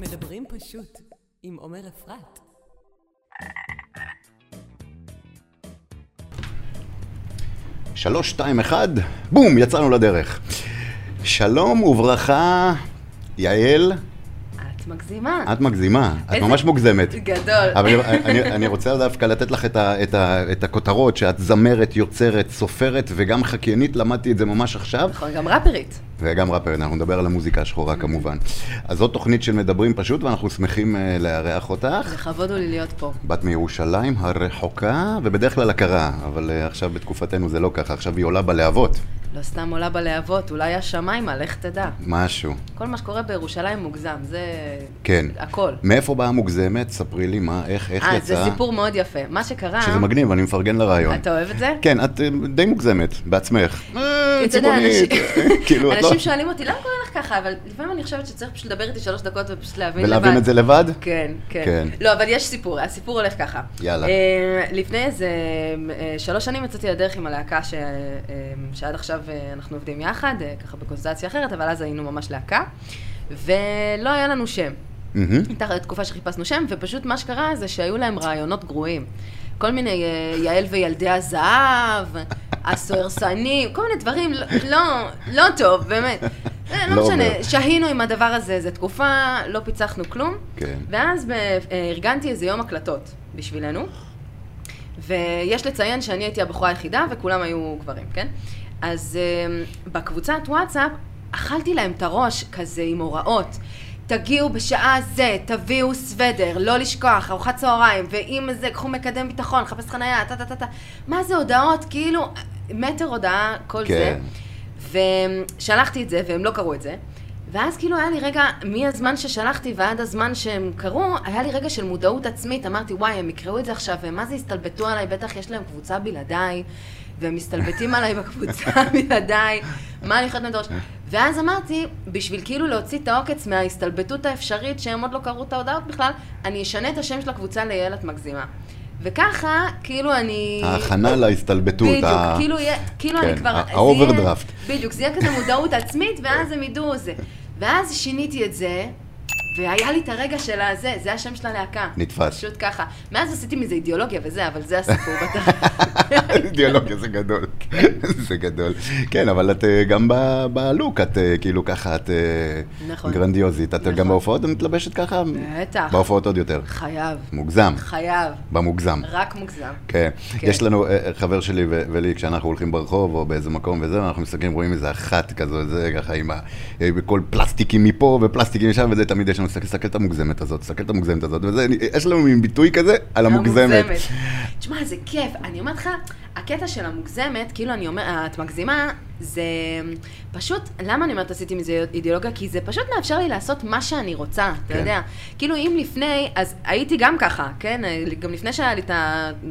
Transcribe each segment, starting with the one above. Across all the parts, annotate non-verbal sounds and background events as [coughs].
מדברים פשוט עם עומר אפרת. שלוש, שתיים, אחד, בום, יצאנו לדרך. שלום וברכה, יעל, מגזימה. את מגזימה, את ממש מוגזמת. גדול. אבל אני, אני, רוצה דווקא לתת לך את, ה, את, ה, את הכותרות שאת זמרת, יוצרת, סופרת וגם חקיינית, למדתי את זה ממש עכשיו. נכון, גם ראפרית. וגם ראפרית, אנחנו נדבר על המוזיקה השחורה כמובן. אז זאת תוכנית של מדברים פשוט, ואנחנו שמחים אה, לארח אותך. לכבוד הוא לי להיות פה. בת מירושלים הרחוקה, ובדרך כלל הכרה, אבל אה, עכשיו בתקופתנו זה לא ככה, עכשיו היא עולה בלהבות, לא סתם עולה בלהבות, אולי השמיימה, לך תדע. משהו. כל מה שקורה בירושלים מוגזם, זה... כן. הכל. מאיפה באה המוגזמת? ספרי לי מה, איך, איך אה, יצא. זה סיפור מאוד יפה. מה שקרה... שזה מגניב, אני מפרגן לרעיון. אתה אוהב את זה? כן, את אה, די מוגזמת, בעצמך. אה, אתה יודע, אנשים- [laughs] כאילו, לא... אנשים שואלים אותי, למה קורה לך ככה? אבל לפעמים אני חושבת שצריך פשוט לדבר איתי שלוש דקות ופשוט להבין לבד. ולהבין את זה לבד? כן, כן. כן. לא, אבל יש סיפור, הסיפור הולך ככה. יאללה. אה, לפני איזה אה, שלוש שנים יצאתי לדרך עם הלהקה אה, שעד עכשיו אה, אנחנו עובדים יחד, אה, ככה בקונסטציה אחרת, אבל אז היינו ממש להקה, ולא היה לנו שם. הייתה תקופה שחיפשנו שם, ופשוט מה שקרה זה שהיו להם רעיונות גרועים. כל מיני אה, יעל וילדי הזהב, [laughs] הסוהרסנים, כל מיני דברים, לא, לא, לא טוב, באמת. אה, לא לא משנה. שהינו עם הדבר הזה איזה תקופה, לא פיצחנו כלום. כן. ואז ארגנתי איזה יום הקלטות בשבילנו, ויש לציין שאני הייתי הבחורה היחידה וכולם היו גברים, כן? אז אה, בקבוצת וואטסאפ אכלתי להם את הראש כזה עם הוראות. תגיעו בשעה זה, תביאו סוודר, לא לשכוח, ארוחת צהריים, ואם זה, קחו מקדם ביטחון, חפש חנייה, טה טה טה טה. מה זה הודעות? כאילו, מטר הודעה, כל כן. זה. ושלחתי את זה, והם לא קראו את זה. ואז כאילו היה לי רגע, מהזמן ששלחתי ועד הזמן שהם קראו, היה לי רגע של מודעות עצמית. אמרתי, וואי, הם יקראו את זה עכשיו, ומה זה הסתלבטו עליי? בטח יש להם קבוצה בלעדיי, והם מסתלבטים עליי בקבוצה [laughs] בלעדיי. מה אני לתת הראש? ואז אמרתי, בשביל כאילו להוציא את העוקץ מההסתלבטות האפשרית, שהם עוד לא קראו את ההודעות בכלל, אני אשנה את השם של הקבוצה ליעל את מגזימה. וככה, כאילו אני... ההכנה להסתלבטות. בדיוק, ה- כאילו, יהיה- כאילו כן, אני כבר... האוברדרפט. בדיוק, זה יהיה כזה מודעות עצמית, ואז הם ידעו זה. ואז שיניתי את זה, והיה לי את הרגע של הזה, זה השם של הלהקה. נתפס. פשוט ככה. מאז עשיתי מזה אידיאולוגיה וזה, אבל זה הסיפור בטח. [laughs] אידיאולוגיה זה גדול, זה גדול. כן, אבל את אה, גם בלוק, את אה, כאילו ככה, את אה, נכון. גרנדיוזית. את נכון. גם בהופעות את מתלבשת ככה? בטח. בהופעות עוד יותר. חייב, מוגזם, חייב. במוגזם. רק מוגזם. כן. כן. יש לנו, חבר שלי ולי, כשאנחנו הולכים ברחוב או באיזה מקום וזה, אנחנו מסתכלים, רואים איזה אחת כזו, זה ככה עם בכל פלסטיקים מפה ופלסטיקים משם, וזה תמיד יש לנו, תסתכל תסתכל את המוגזמת הזאת, תסתכל את המוגזמת הזאת, וזה, יש לנו מין ביטוי כזה על המוגזמת. תשמע, זה כיף. אני אומרת לך, הקטע של המוגזמת, כאילו אני אומרת, את מגזימה, זה פשוט, למה אני אומרת עשיתי מזה אידיאולוגיה? כי זה פשוט מאפשר לי לעשות מה שאני רוצה, אתה כן. יודע. כאילו אם לפני, אז הייתי גם ככה, כן? גם לפני שהיה לי את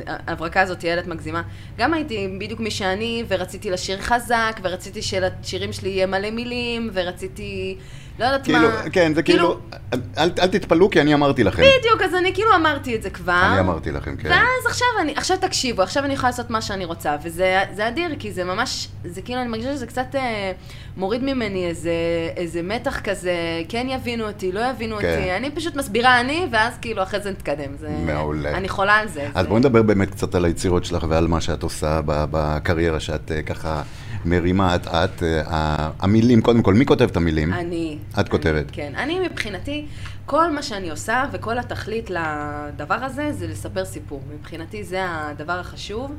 ההברקה הזאת, ילד מגזימה, גם הייתי בדיוק מי שאני, ורציתי לשיר חזק, ורציתי שלשירים שלי יהיה מלא מילים, ורציתי, לא יודעת כאילו, מה. כן, זה כאילו, אל, אל תתפלאו כי אני אמרתי לכם. בדיוק, אז אני כאילו אמרתי את זה כבר. אני אמרתי לכם, כן. ואז עכשיו אני, עכשיו תקשיבו, עכשיו אני יכולה לעשות מה שאני רוצה, וזה זה אדיר, כי זה ממש, זה כאילו, אני מרגישה שזה קצת אה, מוריד ממני איזה, איזה מתח כזה, כן יבינו אותי, לא יבינו כן. אותי, אני פשוט מסבירה אני, ואז כאילו אחרי זה נתקדם. זה, מעולה. אני חולה על זה. אז זה... בואי נדבר באמת קצת על היצירות שלך ועל מה שאת עושה בקריירה שאת אה, ככה מרימה את את. אה, המילים, קודם כל, מי כותב את המילים? אני. את כותבת. כן. אני מבחינתי, כל מה שאני עושה וכל התכלית לדבר הזה זה לספר סיפור. מבחינתי זה הדבר החשוב,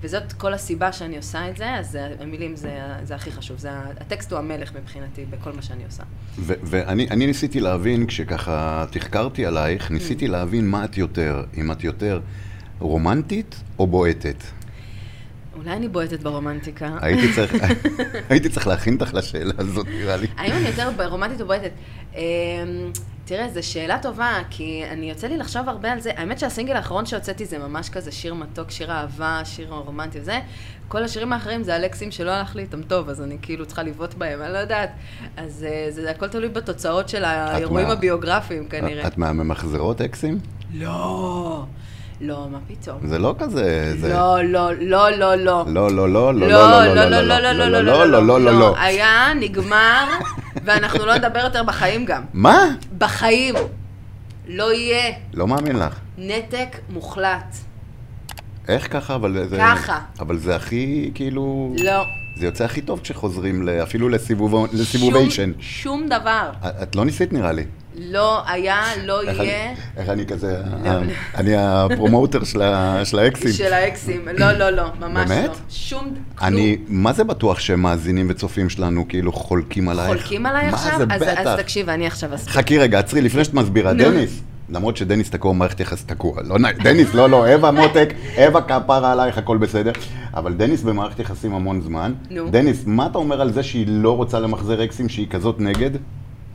וזאת כל הסיבה שאני עושה את זה, אז המילים זה, זה הכי חשוב. זה, הטקסט הוא המלך מבחינתי בכל מה שאני עושה. ו- ואני אני ניסיתי להבין, כשככה תחקרתי עלייך, ניסיתי להבין מה את יותר, אם את יותר רומנטית או בועטת. אולי אני בועטת ברומנטיקה. הייתי צריך, [laughs] הייתי צריך להכין אותך לשאלה הזאת, נראה לי. האם אני יותר רומנטית או בועטת? אמ, תראה, זו שאלה טובה, כי אני יוצא לי לחשוב הרבה על זה. האמת שהסינגל האחרון שהוצאתי זה ממש כזה שיר מתוק, שיר אהבה, שיר רומנטי וזה. כל השירים האחרים זה הלקסים שלא הלך לי איתם טוב, אז אני כאילו צריכה לבעוט בהם, אני לא יודעת. אז אה, זה הכל תלוי בתוצאות של האירועים הביוגרפיים כנראה. את מהממחזרות אקסים? לא, לא, מה פתאום? זה לא כזה, זה... לא, לא, לא, לא, לא. לא, לא, לא, לא, לא, לא, לא, לא, לא, לא, לא, לא, לא, לא, לא, לא. היה, נגמר, ואנחנו לא נדבר יותר בחיים גם. מה? בחיים. לא יהיה. לא מאמין לך. נתק מוחלט. איך ככה? אבל זה... ככה. אבל זה הכי, כאילו... לא. זה יוצא הכי טוב כשחוזרים אפילו לסיבוב- לסיבוביישן. שום דבר. את לא ניסית נראה לי. לא היה, לא יהיה. איך אני כזה, ה- אני הפרומוטר של האקסים. של האקסים. לא, לא, לא, ממש באמת? לא. שום, כלום. אני, מה זה בטוח שמאזינים וצופים שלנו כאילו חולקים עלייך? חולקים עליי מה עכשיו? זה, אז, אז בטח. תקשיב, אני עכשיו אסביר. חכי רגע, עצרי, לפני שאת מסבירה. דניס. למרות שדניס תקוע במערכת יחס תקוע. לא, דניס, לא, לא, אווה מותק, אווה כפרה עלייך, הכל בסדר. אבל דניס במערכת יחסים המון זמן. נו. דניס, מה אתה אומר על זה שהיא לא רוצה למחזר אקסים, שהיא כזאת נגד?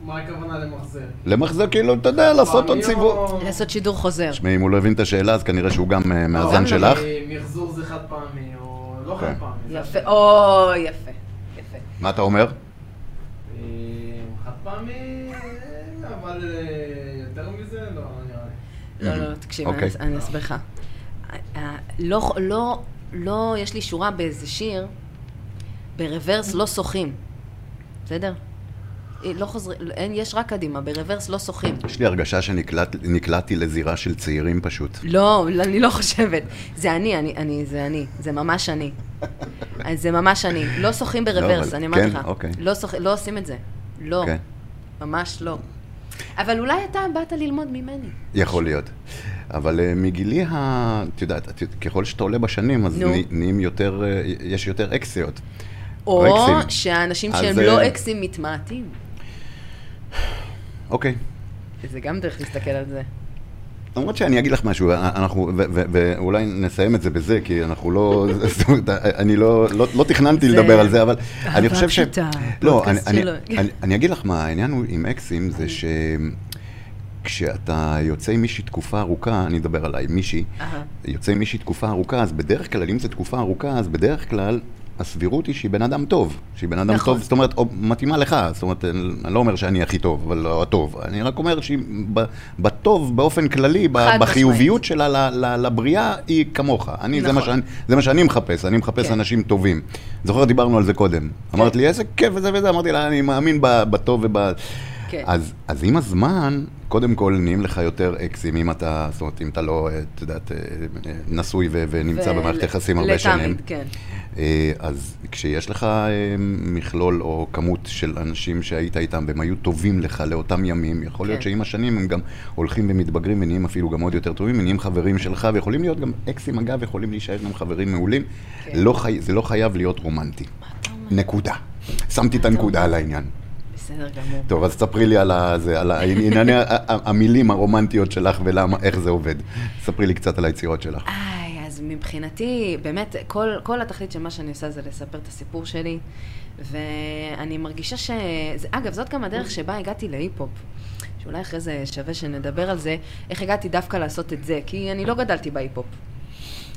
מה הכוונה למחזר? למחזר, כאילו, אתה יודע, לעשות עוד פעמי סיבוב. לעשות שידור חוזר. תשמעי, אם הוא לא הבין את השאלה, אז כנראה שהוא גם אה, מהזן גם שלך. אה, מחזור זה חד פעמי, או לא כן. חד פעמי. זה יפה. או, יפה. יפה. מה אתה אומר? אה, חד פעמי, אבל יותר מזה, לא, נראה לי. לא, לא, תקשיב, אוקיי. אני- אני אסביר לך. לא, לא, לא, יש לי שורה באיזה שיר, ברוורס לא שוחים, בסדר? אה, לא חוזרים, יש רק קדימה, ברוורס לא שוחים. יש לי הרגשה שנקלעתי לזירה של צעירים פשוט. לא, לא, אני לא חושבת. זה אני, אני, אני, זה אני, זה ממש אני. אז זה ממש אני. לא שוחים ברוורס, אבל- אני אמרתי כן, לך. אוקיי. לא, לא עושים את זה. לא, כן. ממש לא. אבל אולי אתה באת ללמוד ממני. יכול להיות. אבל uh, מגילי ה... את יודעת, ככל שאתה עולה בשנים, אז נהיים יותר, uh, יש יותר אקסיות. או אקסים. שהאנשים שהם אה, לא אקסים מתמעטים. אוקיי. זה גם דרך להסתכל על זה. למרות שאני אגיד לך משהו, אנחנו, ו- ו- ואולי נסיים את זה בזה, כי אנחנו לא, [laughs] זאת אומרת, אני לא, לא, לא תכננתי לדבר על זה, אבל אני חושב ש... לא, אני, אני. אני, אני אגיד לך מה, העניין הוא עם אקסים זה ש... כשאתה יוצא עם מישהי תקופה ארוכה, אני אדבר עליי, מישהי. יוצא עם מישהי תקופה ארוכה, אז בדרך כלל, אם זו תקופה ארוכה, אז בדרך כלל הסבירות היא שהיא בן אדם טוב. שהיא בן אדם נכון. טוב, זאת אומרת, או מתאימה לך, זאת אומרת, אני לא אומר שאני הכי טוב, אבל לא הטוב. אני רק אומר שהיא ב- בטוב, באופן כללי, ב- בחיוביות שלה ל- ל- לבריאה, היא כמוך. אני, זה, מה נכון. שאני, זה מה שאני מחפש, אני מחפש כן. אנשים טובים. זוכר, דיברנו על זה קודם. אמרת לי, איזה כיף וזה וזה, אמרתי לה, אני מאמין בטוב וב... כן. אז, אז עם הזמן, קודם כל נהיים לך יותר אקסים, אם אתה, זאת אומרת, אם אתה לא, אה, את יודעת, אה, אה, נשוי ו- ונמצא ול- במערכת יחסים הרבה שנים. כן. אז כשיש לך מכלול או כמות של אנשים שהיית איתם והם היו טובים לך לאותם ימים, יכול להיות כן. שעם השנים הם גם הולכים ומתבגרים ונהיים אפילו גם עוד יותר טובים, ונהיים חברים שלך, ויכולים להיות גם אקסים אגב, יכולים להישאר גם חברים מעולים. כן. לא חי... זה לא חייב להיות רומנטי. נקודה. שמתי את הנקודה? על העניין. בסדר גמור. טוב, אז ספרי לי על, ה, זה, על הענייני המילים הרומנטיות שלך ולמה, איך זה עובד. ספרי לי קצת על היצירות שלך. איי, אז מבחינתי, באמת, כל, כל התכלית של מה שאני עושה זה לספר את הסיפור שלי, ואני מרגישה ש... זה, אגב, זאת גם הדרך שבה הגעתי להיפ-הופ. שאולי אחרי זה שווה שנדבר על זה, איך הגעתי דווקא לעשות את זה, כי אני לא גדלתי בהיפ-הופ.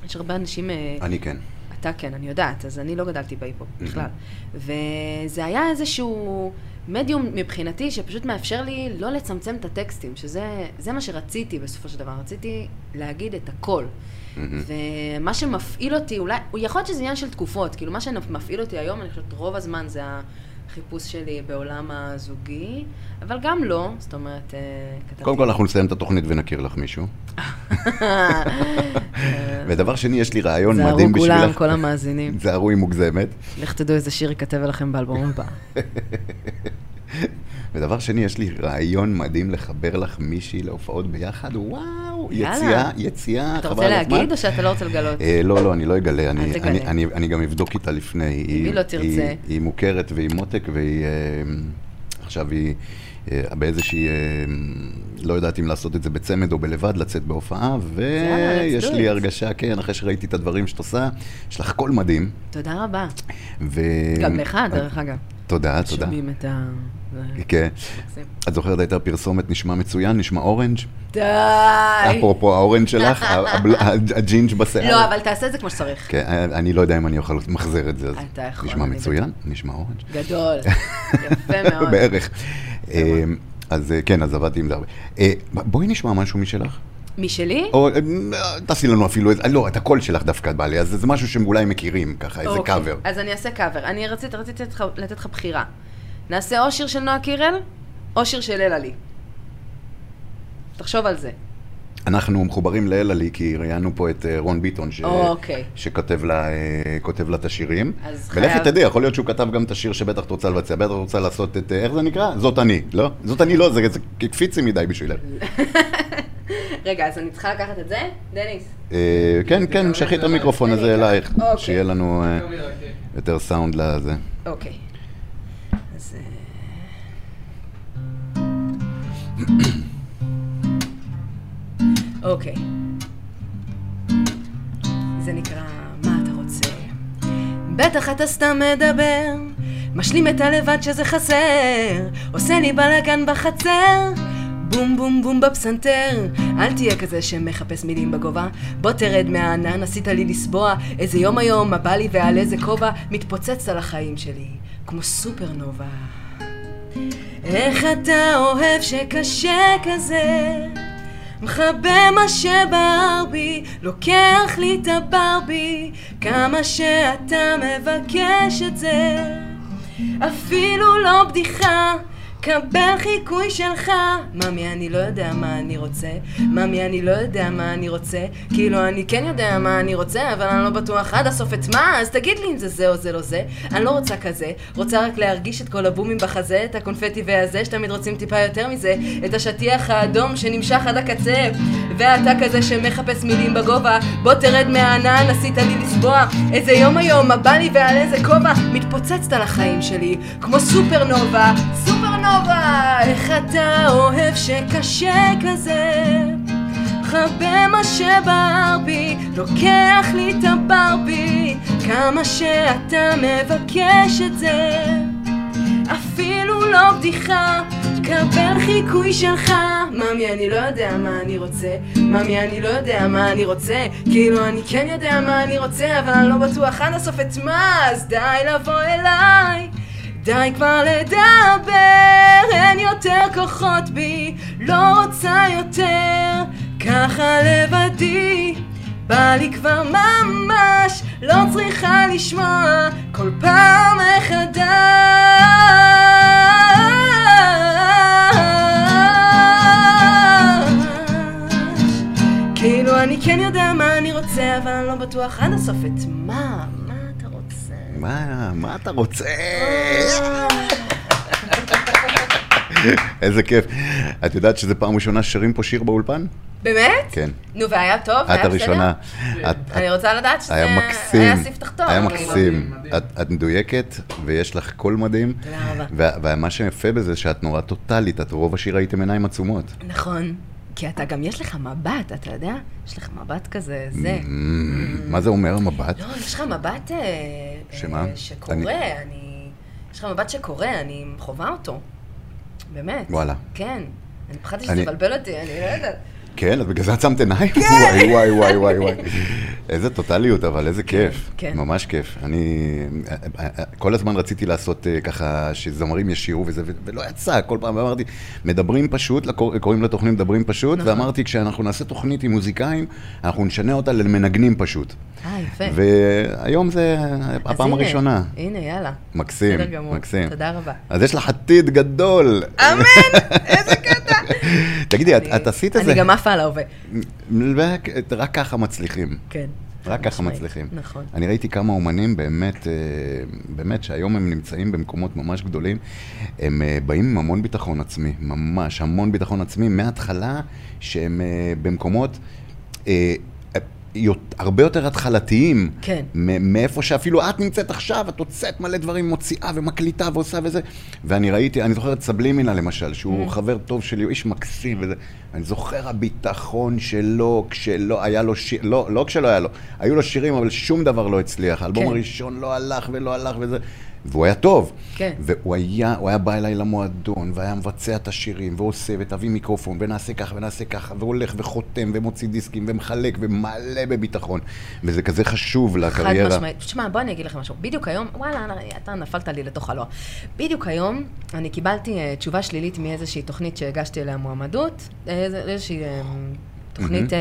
יש הרבה אנשים... אה, אני כן. אתה כן, אני יודעת, אז אני לא גדלתי בהיפ-הופ בכלל. וזה היה איזשהו מדיום מבחינתי שפשוט מאפשר לי לא לצמצם את הטקסטים, שזה זה מה שרציתי בסופו של דבר, רציתי להגיד את הכל. ומה שמפעיל אותי, אולי, יכול להיות שזה עניין של תקופות, כאילו מה שמפעיל אותי היום, אני חושבת רוב הזמן זה החיפוש שלי בעולם הזוגי, אבל גם לא, זאת אומרת, אה, כתבתי... קודם כל אנחנו נסיים את התוכנית ונכיר לך מישהו. ודבר שני, יש לי רעיון זהרו מדהים בשבילך. כולם, כל המאזינים. [laughs] זהרו היא מוגזמת. לך תדעו איזה שיר ייכתב לכם באלבום הבא. [laughs] ודבר שני, יש לי רעיון מדהים לחבר לך מישהי להופעות ביחד. וואו, יאללה. יציאה, יציאה, אתה רוצה. להגיד או שאתה לא רוצה לגלות? אה, לא, לא, אני לא אגלה, אני, תגלה. אני, אני, אני גם אבדוק איתה לפני. היא, לא תרצה? היא, היא מוכרת והיא מותק והיא... אה, עכשיו היא אה, באיזושהי... אה, לא יודעת אם לעשות את זה בצמד או בלבד, לצאת בהופעה, ויש לי. הרגשה, כן, אחרי שראיתי את הדברים שאת עושה, יש לך קול מדהים. תודה רבה. ו... גם לך, דרך אגב. תודה, תודה. שומעים את ה... כן. את זוכרת הייתה פרסומת נשמע מצוין, נשמע אורנג'? די! אפרופו ה orange שלך, הג'ינג' בשיער. לא, אבל תעשה את זה כמו שצריך. כן, אני לא יודע אם אני אוכל למחזר את זה, אתה יכול, נשמע מצוין, נשמע orange. גדול. [laughs] יפה מאוד. בערך. אה, אז אה, כן, אז עבדתי עם זה הרבה. אה, בואי נשמע משהו משלך. משלי? או אה, תעשי לנו אפילו, איזה- לא, את הקול שלך דווקא בא לי, אז זה משהו שהם אולי מכירים, ככה, איזה אוקיי, קאבר. אז אני אעשה קאבר. אני רציתי, לתת לך בחירה. נעשה או שיר של נועה קירל, או שיר של אלה לי. תחשוב על זה. אנחנו מחוברים לאלה לי, כי ראיינו פה את אה, רון ביטון, ש... אוקיי. שכותב לה, אה, לה את השירים. אז ולכי חייב- תדעי, יכול להיות שהוא כתב גם את השיר שבטח את רוצה לבצע, בטח את רוצה לעשות את, אה, איך זה נקרא? זאת אני, לא? זאת אני לא, זה, זה קפיצי מדי בשבילך. [laughs] רגע, אז אני צריכה לקחת את זה? דניס. אה, כן, כן, המשכי את המיקרופון הזה. אלייך, אוקיי. שיהיה לנו אה, יותר סאונד לזה. אוקיי. אוקיי. זה נקרא מה אתה רוצה. בטח אתה סתם מדבר, משלים את הלבד שזה חסר, עושה לי בלאגן בחצר. בום בום בום בפסנתר, אל תהיה כזה שמחפש מילים בגובה, בוא תרד מהענן, עשית לי לסבוע, איזה יום היום, מה בא לי ועל איזה כובע, מתפוצץ על החיים שלי, כמו סופרנובה. איך אתה אוהב שקשה כזה, מכבה מה שבער בי, לוקח לי את הברבי, כמה שאתה מבקש את זה. אפילו לא בדיחה, קבל חיקוי שלך. ממי, אני לא יודע מה אני רוצה. ממי, אני לא יודע מה אני רוצה. כאילו, אני כן יודע מה אני רוצה, אבל אני לא בטוח עד הסוף את מה, אז תגיד לי אם זה זה או זה לא זה. אני לא רוצה כזה, רוצה רק להרגיש את כל הבומים בחזה, את הקונפטי והזה, שתמיד רוצים טיפה יותר מזה, את השטיח האדום שנמשך עד הקצה. ואתה כזה שמחפש מילים בגובה, בוא תרד מהענן, עשית לי לסבוע. איזה יום היום, מה בא לי ועל איזה כובע, מתפוצצת על החיים שלי, כמו סופרנובה, סופרנובה! איך אתה אוהב שקשה כזה? מכבה מה שבער בי, לוקח לי את הברבי, כמה שאתה מבקש את זה. אפילו לא בדיחה, קבל חיקוי שלך. ממי, אני לא יודע מה אני רוצה. ממי, אני לא יודע מה אני רוצה. כאילו, אני כן יודע מה אני רוצה, אבל אני לא בטוח עד הסוף את מה, אז די לבוא אליי. די כבר לדבר, אין יותר כוחות בי, לא רוצה יותר, ככה לבדי. בא לי כבר ממש, לא צריכה לשמוע כל פעם מחדש. כאילו אני כן יודע מה אני רוצה, אבל אני לא בטוח עד הסוף את מה, מה? מה, אתה רוצה? [laughs] איזה כיף. את יודעת שזו פעם ראשונה ששרים פה שיר באולפן? באמת? כן. נו, והיה טוב? את הראשונה. אני רוצה לדעת שזה היה מקסים. היה ספתח טוב. היה כאילו. מקסים. את- מדויקת, ויש לך קול מדהים. תודה רבה. ומה שיפה בזה, שאת נורא טוטאלית, את רוב השיר הייתם עיניים עצומות. נכון. כי אתה גם, יש לך מבט, אתה יודע? יש לך מבט כזה, זה. Mm, מה זה אומר המבט? לא, יש לך מבט... אה, שמה? אה, שקורא, אני-. יש לך מבט שקורא, אני חווה אותו. באמת. וואלה. כן. אני פחדתי שתבלבל אותי, אני לא יודעת. כן, אז בגלל זה שמת עיניים? כן. וואי, וואי, וואי, וואי, וואי. איזה טוטליות, אבל איזה כיף. כן. ממש כיף. אני כל הזמן רציתי לעשות אה, ככה, שזמרים ישירו וזה, ולא יצא. כל פעם אמרתי, מדברים פשוט, קוראים לתוכנית מדברים פשוט, נכון. ואמרתי, כשאנחנו נעשה תוכנית עם מוזיקאים, אנחנו נשנה אותה למנגנים פשוט. אה, יפה. והיום זה הפעם הראשונה. הנה, יאללה. מקסים. מקסים. תודה רבה. אז יש לך עתיד גדול. אמן! איזה קטע! תגידי, את- אני- את עשית איזה... אני גם עפה על ההווה. רק- ככה מצליחים. כן. רק ככה. מצליחים. נכון. אני ראיתי כמה אומנים באמת, אה, באמת שהיום הם נמצאים במקומות ממש גדולים, הם אה, באים עם המון ביטחון עצמי, ממש המון ביטחון עצמי, מההתחלה שהם אה, במקומות הרבה יותר התחלתיים. כן. מאיפה שאפילו את נמצאת עכשיו, את הוצאת מלא דברים, מוציאה ומקליטה ועושה וזה. ואני ראיתי, אני זוכר את סבלימינה למשל, שהוא Mm. חבר טוב שלי, הוא איש מקסים וזה. אני זוכר הביטחון שלו, כשלא היה לו שיר, לא, לא כשלא היה לו, היו לו שירים, אבל שום דבר לא הצליח. האלבום כן. הראשון לא הלך ולא הלך וזה. והוא היה טוב. כן. והוא היה, הוא היה בא אליי למועדון, והיה מבצע את השירים, ועושה, ותביא מיקרופון, ונעשה ככה ונעשה ככה, והולך וחותם, ומוציא דיסקים, ומחלק, ומלא בביטחון. וזה כזה חשוב חד לקריירה. משמעית. תשמע, בוא אני אגיד לך משהו. בדיוק היום, וואלה, אתה נפלת לי לתוך הלוע. בדיוק היום, אני קיבלתי אה, תשובה שלילית מאיזושהי תוכנית שהגשתי אליה מועמדות, איזה- איזושהי אה, תוכנית, אה,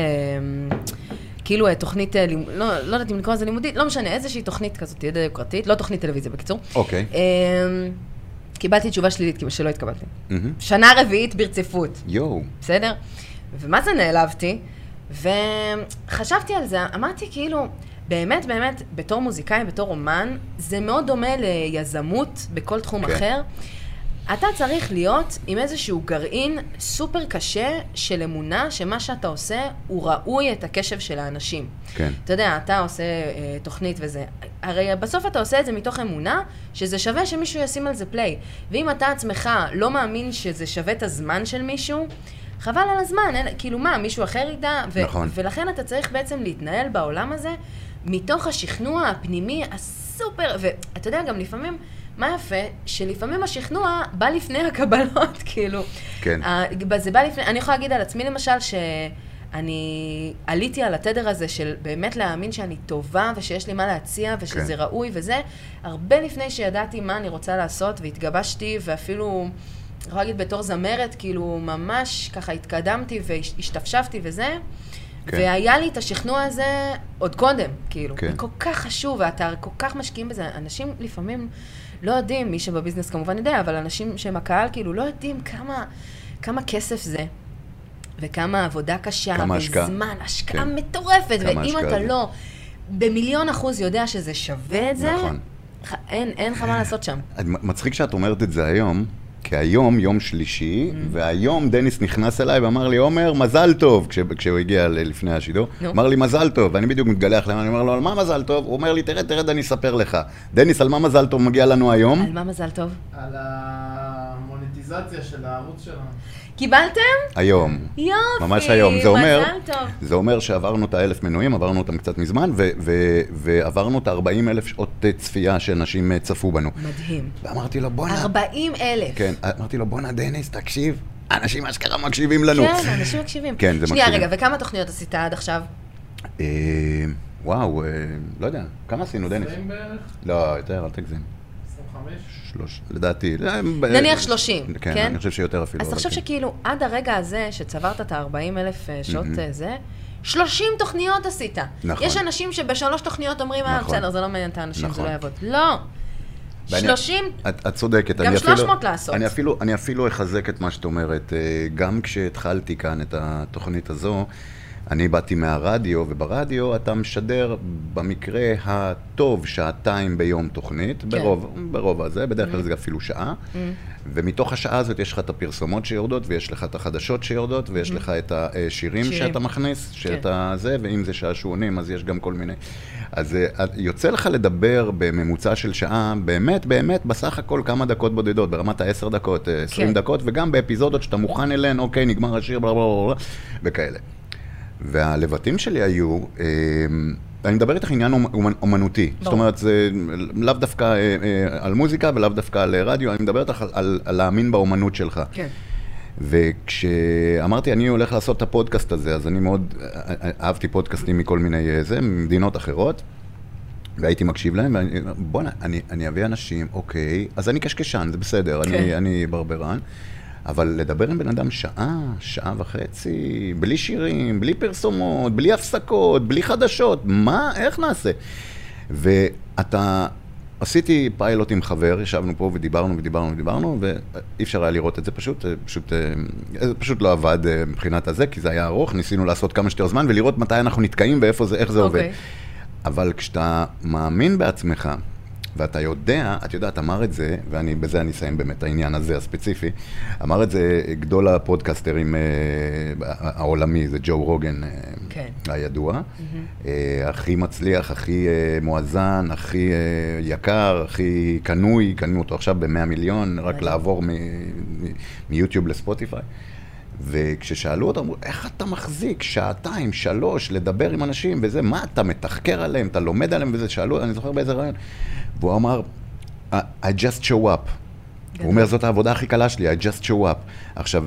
כאילו אה, תוכנית, אה, לא לא יודעת אם לקרוא לזה לימודית, לא משנה, איזושהי תוכנית כזאת, די יוקרתית, לא תוכנית טלוויזיה בקיצור. אוקיי. אה, קיבלתי תשובה שלילית, כי שלא התקבלתי. מהמם. שנה רביעית ברציפות. יואו. בסדר? ומה זה נעלבתי? וחשבתי על זה, אמרתי כאילו, באמת, באמת, בתור מוזיקאי, בתור אומן, זה מאוד דומה ליזמות בכל תחום כן. אחר. אתה צריך להיות עם איזשהו גרעין סופר קשה של אמונה שמה שאתה עושה הוא ראוי את הקשב של האנשים. כן. אתה יודע, אתה עושה אה, תוכנית וזה, הרי בסוף אתה עושה את זה מתוך אמונה שזה שווה שמישהו ישים על זה פליי. ואם אתה עצמך לא מאמין שזה שווה את הזמן של מישהו, חבל על הזמן, אין, כאילו מה, מישהו אחר ידע? ו- נכון. ולכן אתה צריך בעצם להתנהל בעולם הזה מתוך השכנוע הפנימי הסופר, ואתה יודע, גם לפעמים, מה יפה? שלפעמים השכנוע בא לפני הקבלות, [laughs] כאילו. כן. זה בא לפני, אני יכולה להגיד על עצמי למשל, שאני עליתי על התדר הזה של באמת להאמין שאני טובה ושיש לי מה להציע ושזה כן. ראוי וזה, הרבה לפני שידעתי מה אני רוצה לעשות והתגבשתי ואפילו, אני יכולה להגיד בתור זמרת, כאילו ממש ככה התקדמתי והשתפשפתי וזה. כן. והיה לי את השכנוע הזה עוד קודם, כאילו. כן. כל כך חשוב, ואתה כל כך משקיעים בזה. אנשים לפעמים לא יודעים, מי שבביזנס כמובן יודע, אבל אנשים שהם הקהל, כאילו, לא יודעים כמה, כמה כסף זה, וכמה עבודה קשה, כמה השקעה. וזמן, השקעה כן. מטורפת, ואם אתה זה. לא במיליון אחוז יודע שזה שווה את זה, נכון. אין לך מה לעשות שם. מצחיק שאת אומרת את זה היום, כי היום יום שלישי, Mm. והיום דניס נכנס אליי ואמר לי, עומר, מזל טוב, כש- כשהוא הגיע לפני השידור. נו. אמר לי, מזל טוב, ואני בדיוק מתגלח למה, אני אומר לו, על מה מזל טוב? הוא אומר לי, תרד, תרד, אני אספר לך. דניס, על מה מזל טוב מגיע לנו היום? על מה מזל טוב? על המוניטיזציה של הערוץ שלנו. קיבלתם? היום. יופי, ממש היום. זה אומר, מזל טוב. זה אומר שעברנו את האלף מנויים, עברנו אותם קצת מזמן, ו- ו- ועברנו את ה-40 אלף שעות אה, צפייה שאנשים אה, צפו בנו. מדהים. ואמרתי לו, בואנה, 40 אלף. כן, אמרתי לו, בואנה דניס, תקשיב, אנשים אשכרה מקשיבים לנו. כן, אנשים מקשיבים. כן, זה שנייה, מקשיבים. רגע, וכמה תוכניות עשית עד עכשיו? אה, וואו, אה, לא יודע, כמה עשינו, דניס? 20 בערך? לא, יותר, אל תגזים. 25? שלוש, לדעתי. נניח 30, כן? כן? אני חושב שיותר אפילו. אז תחשוב כן. שכאילו, עד הרגע הזה, שצברת את ה-40 אלף אה, שעות. אה, זה, 30 תוכניות עשית. נכון. יש אנשים שבשלוש תוכניות אומרים, אה, נכון. בסדר, זה לא מעניין את האנשים, זה נכון. לא יעבוד. לא. ואני- 30, את, את צודקת. גם אני אפילו- 300 לעשות. אני אפילו, אני אפילו אחזק את מה שאת אומרת. אה, גם כשהתחלתי כאן את התוכנית הזו, אני באתי מהרדיו, וברדיו אתה משדר במקרה הטוב שעתיים ביום תוכנית, כן. ברוב, ברוב הזה, בדרך כלל זה אפילו שעה. Mm. ומתוך השעה הזאת יש לך את הפרסומות שיורדות, ויש לך את החדשות שיורדות, ויש לך את השירים Mm. שירים. שאתה מכניס, שאתה זה, ואם זה שעשועונים, אז יש גם כל מיני. אז אה, יוצא לך לדבר בממוצע של שעה, באמת, באמת, בסך הכל כמה דקות בודדות, ברמת ה-10 דקות, אה, 20 כן. דקות, וגם באפיזודות שאתה מוכן אליהן, אוקיי, נגמר השיר, בלה בלה, בלה, וכאלה. והלבטים שלי היו, אה, אני מדבר איתך עניין אומ- אומ- אומנותי. זאת אומרת, זה לאו דווקא אה, אה, על מוזיקה ולאו דווקא על רדיו, אני מדבר איתך על- על על להאמין באומנות שלך. כן. וכשאמרתי, אני הולך לעשות את הפודקאסט הזה, אז אני מאוד אה, אהבתי פודקאסטים מכל מיני זה, ממדינות אחרות, והייתי מקשיב להם, ואני, בואנה, אני, אני אביא אנשים, אוקיי, אז אני קשקשן, זה בסדר, כן. אני, אני ברברן, אבל לדבר עם בן אדם שעה, שעה וחצי, בלי שירים, בלי פרסומות, בלי הפסקות, בלי חדשות, מה, איך נעשה? ואתה... עשיתי פיילוט עם חבר, ישבנו פה ודיברנו ודיברנו ודיברנו, ואי אפשר היה לראות את זה פשוט, זה פשוט, אה, פשוט לא עבד אה, מבחינת הזה, כי זה היה ארוך, ניסינו לעשות כמה שיותר זמן ולראות מתי אנחנו נתקעים ואיפה זה, איך זה עובד. אוקיי. אבל כשאתה מאמין בעצמך, ואתה יודע, את יודעת, אמר את זה, ואני, בזה אני אסיים באמת, העניין הזה הספציפי, אמר את זה גדול הפודקסטרים אה, העולמי, זה ג'ו רוגן אה, כן. הידוע, אה, הכי מצליח, הכי אה, מואזן, הכי אה, יקר, הכי קנוי, קנו אותו עכשיו ב-100 מיליון, רק מדהים. לעבור מיוטיוב לספוטיפיי. וכששאלו אמרו, איך אתה מחזיק שעתיים, שלוש, לדבר עם אנשים וזה, מה אתה מתחקר עליהם, אתה לומד עליהם וזה, שאלו, אני זוכר באיזה רעיון, והוא אמר, I I just show up. הוא אומר, זאת העבודה הכי קלה שלי, I just show up. עכשיו,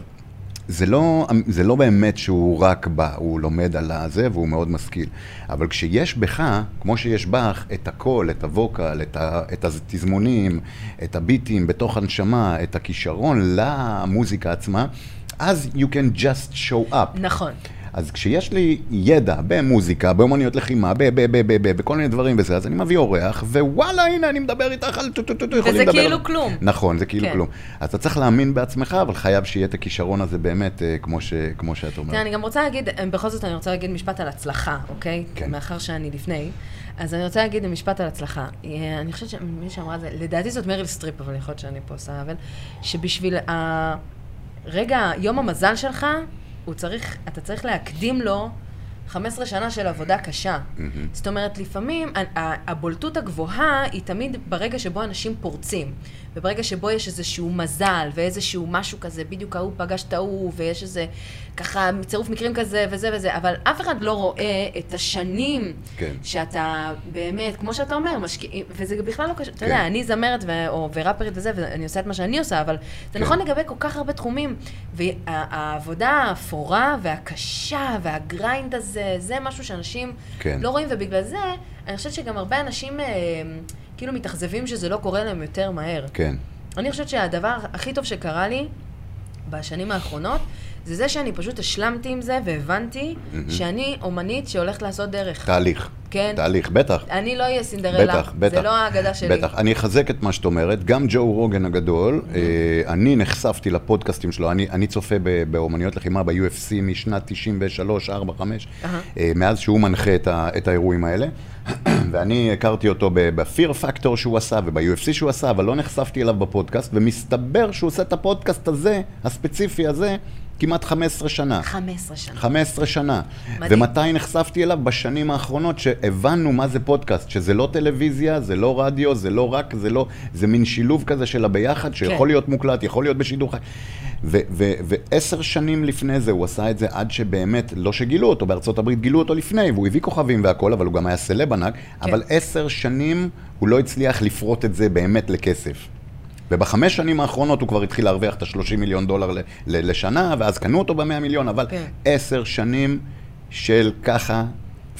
זה לא, זה לא באמת שהוא רק בא, הוא לומד על הזה והוא מאוד משכיל. אבל כשיש בך, כמו שיש בך, את הקול, את ה vocal, את, ה, את התזמונים, את הביטים בתוך הנשמה, את הכישרון למוזיקה עצמה, אז you can just show up. נכון. אז כשיש לי ידע במוזיקה, באמנויות לחימה, ב- ב- ב- ב- ב- בכל מיני דברים וזה, אז אני מביא אורח, ווואלה, הנה, אני מדבר איתך על טו טו טו טו, יכולים וזה לדבר כאילו על- כלום. נכון, זה כאילו כן. כלום. אז אתה צריך להאמין בעצמך, אבל חייב שיהיה את הכישרון הזה באמת, אה, כמו ש- כמו שאת אומרת. אני גם רוצה להגיד, אה, בכל זאת אני רוצה להגיד משפט על הצלחה, אוקיי? כן. מאחר שאני לפני. אז אני רוצה להגיד משפט על הצלחה. אה, אני חושבת שמי שאמרה את זה, לדעתי זאת מריל סטריפ, אבל יכול להיות שאני פה עושה עוול, שבשביל ה... רגע, יום המזל שלך, הוא צריך, אתה צריך להקדים לו 15 שנה של עבודה קשה. מהמם. זאת אומרת, לפעמים הבולטות הגבוהה היא תמיד ברגע שבו אנשים פורצים. וברגע שבו יש איזשהו מזל ואיזשהו משהו כזה, בדיוק ההוא פגש את ההוא, ויש איזה ככה צירוף מקרים כזה וזה וזה, אבל אף אחד לא רואה את השנים כן. שאתה באמת, כמו שאתה אומר, משקיעים, וזה בכלל לא קשור, אתה כן. יודע, אני זמרת ו- או, וראפרית וזה, ואני עושה את מה שאני עושה, אבל זה כן. נכון לגבי כל כך הרבה תחומים. והעבודה האפורה והקשה והגריינד הזה, זה משהו שאנשים כן. לא רואים, ובגלל זה, אני חושבת שגם הרבה אנשים אה, כאילו מתאכזבים שזה לא קורה להם יותר מהר. כן. אני חושבת שהדבר הכי טוב שקרה לי בשנים האחרונות, זה זה שאני פשוט השלמתי עם זה והבנתי מהמם. שאני אומנית שהולכת לעשות דרך. תהליך. כן. תהליך, בטח. אני לא אהיה סינדרלה. בטח, בטח. זה לא האגדה שלי. בטח. אני אחזק את מה שאת אומרת. גם ג'ו רוגן הגדול, Mm-hmm. אה, אני נחשפתי לפודקאסטים שלו, אני, אני צופה ב- באומנויות לחימה ב-UFC משנת 93, 4, 5, אהה. אה, מאז שהוא מנחה את, ה, את האירועים האלה. ואני הכרתי אותו ב-Fear Factor שהוא עשה וב-UFC שהוא עשה, אבל לא נחשפתי אליו בפודקאסט, ומסתבר שהוא עושה את הפודקאסט הזה, הספציפי הזה, כמעט 15 שנה. 15 שנה. 15 שנה. מדהים. ומתי נחשפתי אליו? בשנים האחרונות שהבנו מה זה פודקאסט, שזה לא טלוויזיה, זה לא רדיו, זה לא רק, זה לא, זה מין שילוב כזה של הביחד, שיכול כן. להיות מוקלט, יכול להיות בשידור חי. ועשר שנים לפני זה הוא עשה את זה עד שבאמת, לא שגילו אותו, בארצות הברית גילו אותו לפני, והוא הביא כוכבים והכל, אבל הוא גם היה סלב ענק, כן. אבל עשר שנים הוא לא הצליח לפרוט את זה באמת לכסף. ובחמש שנים האחרונות הוא כבר התחיל להרוויח את ה-30 מיליון דולר ל- ל- לשנה, ואז קנו אותו ב-100 מיליון, אבל כן. עשר שנים של ככה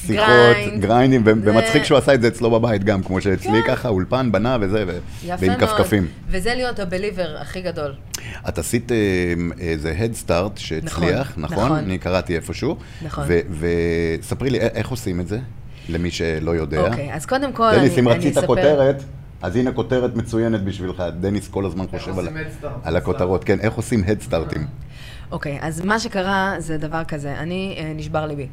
שיחות, grind. גריינדים, ו- ומצחיק שהוא עשה את זה אצלו בבית גם, כמו שאצלי כן. ככה, אולפן, בנה וזה, ו- ועם. כפכפים. וזה להיות ה believer הכי גדול. את עשית אה, איזה Head Start שהצליח, נכון, נכון? נכון. אני קראתי איפשהו. נכון. וספרי לי, א- איך עושים את זה? למי שלא יודע. אוקיי, אז קודם כל, אני דניס, אם אני רצית אספר... כותרת, אז הנה כותרת מצוינת בשבילך. דניס כל הזמן חושב על? על הכותרות. כן, איך עושים Startים? אוקיי, אז מה שקרה זה דבר כזה, אני, אה, נשבר ליבי.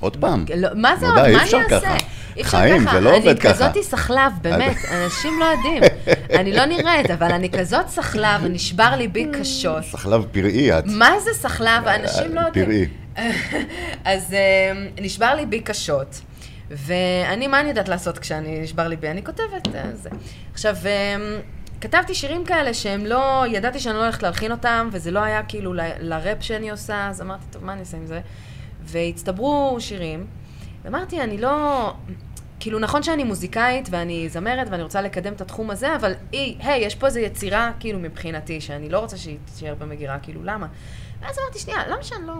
עוד פעם. לא, מה זה עוד? מה אני אעשה? ככה. אי אפשר חיים, ככה. זה לא עובד ככה. אני כזאתי סחלב, באמת, אנשים לא יודעים. [laughs] אני לא נראית, אבל אני כזאת סחלב, נשבר ליבי קשות. סחלב פראי את. מה זה סחלב? אנשים לא יודעים. פראי. [laughs] אז אה, נשבר ליבי קשות, ואני, מה אני יודעת לעשות כשאני נשבר ליבי? אני כותבת אה, זה. עכשיו, אה, כתבתי שירים כאלה שהם לא, ידעתי שאני לא הולכת להלחין אותם, וזה לא היה כאילו לראפ שאני עושה, אז אמרתי, טוב, מה אני אעשה עם זה? והצטברו שירים, ואמרתי, אני לא... כאילו, נכון שאני מוזיקאית ואני זמרת ואני רוצה לקדם את התחום הזה, אבל היי, היי, יש פה איזו יצירה, כאילו, מבחינתי, שאני לא רוצה שהיא תישאר במגירה, כאילו, למה? ואז אמרתי, שנייה, למה שאני לא,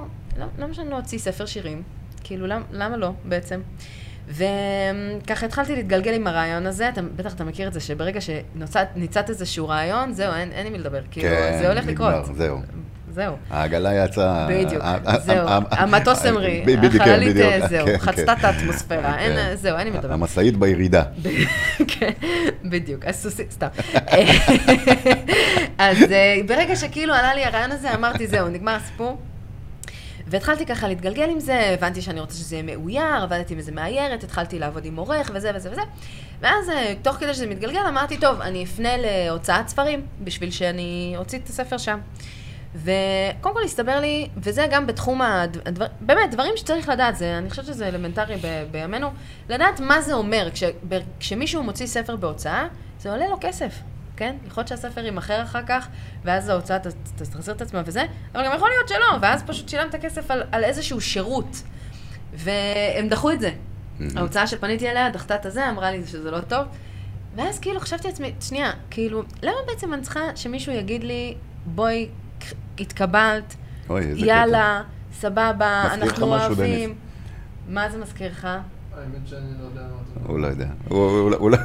למה שאני לא אוציא ספר שירים? כאילו, למה, למה לא, בעצם? וככה התחלתי להתגלגל עם הרעיון הזה, אתה, בטח אתה מכיר את זה, שברגע שניצת איזשהו רעיון, זהו, אין, אין עם מי לדבר, כאילו, כן, זה הולך נגמר, לקרות. זהו. זהו. העגלה יצאה... בדיוק, זהו, המטוס המריא, בדיוק, כן, החללית, אה, זהו, כן, חצתה כן. את האטמוספירה. זהו, אין לי מדבר. המשאית בירידה. [laughs] כן, בדיוק, הסוסי, סתם. [laughs] אז אה, ברגע שכאילו עלה לי הרעיון הזה, אמרתי, זהו, נגמר הסיפור. והתחלתי ככה להתגלגל עם זה, הבנתי שאני רוצה שזה יהיה מאויר, עבדתי עם איזה מאיירת, התחלתי לעבוד עם עורך וזה וזה וזה. ואז, אה, תוך כדי שזה מתגלגל, אמרתי, טוב, אני אפנה להוצאת ספרים, בשביל שאני אוציא את הספר שם. וקודם כל הסתבר לי, וזה גם בתחום הדבר, באמת, דברים שצריך לדעת, זה, אני חושבת שזה אלמנטרי ב, בימינו, לדעת מה זה אומר. כש, ב, כשמישהו מוציא ספר בהוצאה, זה עולה לו כסף, כן? יכול להיות שהספר יימכר אחר כך, ואז ההוצאה תחזיר את עצמה וזה, אבל גם יכול להיות שלא, ואז פשוט שילמת כסף על, על איזשהו שירות. והם דחו את זה. ההוצאה שפניתי אליה דחתה את הזה, אמרה לי שזה לא טוב. ואז כאילו חשבתי לעצמי, שנייה, כאילו, למה בעצם אני צריכה שמישהו יגיד לי, בואי, התקבלת, אוי, איזה קטע. יאללה, סבבה, אנחנו אוהבים. מה זה מזכיר לך? האמת שאני לא יודע מה אתה הוא לא יודע. הוא- לא- לא-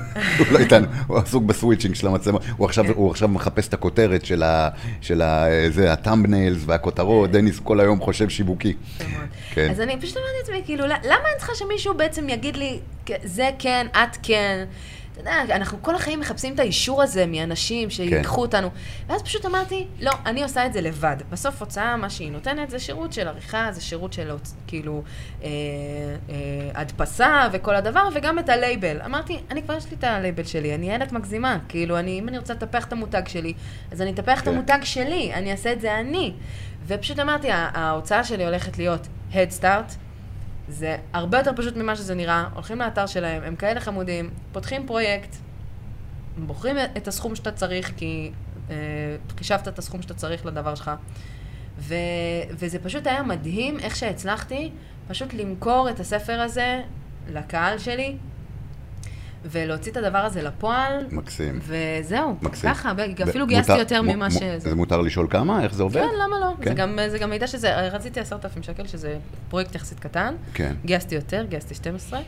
לא איתנו, [laughs] הוא עסוק בסוויצ'ינג של המצלמה. הוא עכשיו- כן. הוא עכשיו מחפש את הכותרת של ה- של ה- זה, הטאמבניילס והכותרות. דניס כל היום חושב שיווקי. מאוד. כן. אז אני פשוט אמרתי לעצמי, כאילו, למה אני צריכה שמישהו בעצם יגיד לי, זה כן, את כן? אתה יודע, אנחנו כל החיים מחפשים את האישור הזה מאנשים שיקחו אותנו. ואז פשוט אמרתי, לא, אני עושה את זה לבד. בסוף הוצאה, מה שהיא נותנת זה שירות של עריכה, זה שירות של כאילו אה, אה, הדפסה וכל הדבר, וגם את הלייבל. אמרתי, אני כבר יש לי את הלייבל שלי, אני יעל את מגזימה. כאילו, אני, אם אני רוצה לטפח את המותג שלי, אז אני אטפח את כן. המותג שלי, אני אעשה את זה אני. ופשוט אמרתי, "ה- ההוצאה שלי הולכת להיות Head Start. זה הרבה יותר פשוט ממה שזה נראה. הולכים לאתר שלהם, הם כאלה חמודים, פותחים פרויקט, בוחרים את הסכום שאתה צריך, כי אה, חישבת את הסכום שאתה צריך לדבר שלך. ו, וזה פשוט היה מדהים איך שהצלחתי פשוט למכור את הספר הזה לקהל שלי, ולהוציא את הדבר הזה לפועל, מקסים. וזהו, מקסים. ככה, אפילו גייסתי מותר- יותר ממה שזה. זה מותר לשאול כמה? איך זה עובד? כן, למה לא? כן. זה גם, זה גם מידע שזה, רציתי עשרת אלפים שקל, שזה פרויקט יחסית קטן. כן. גייסתי יותר, גייסתי 12,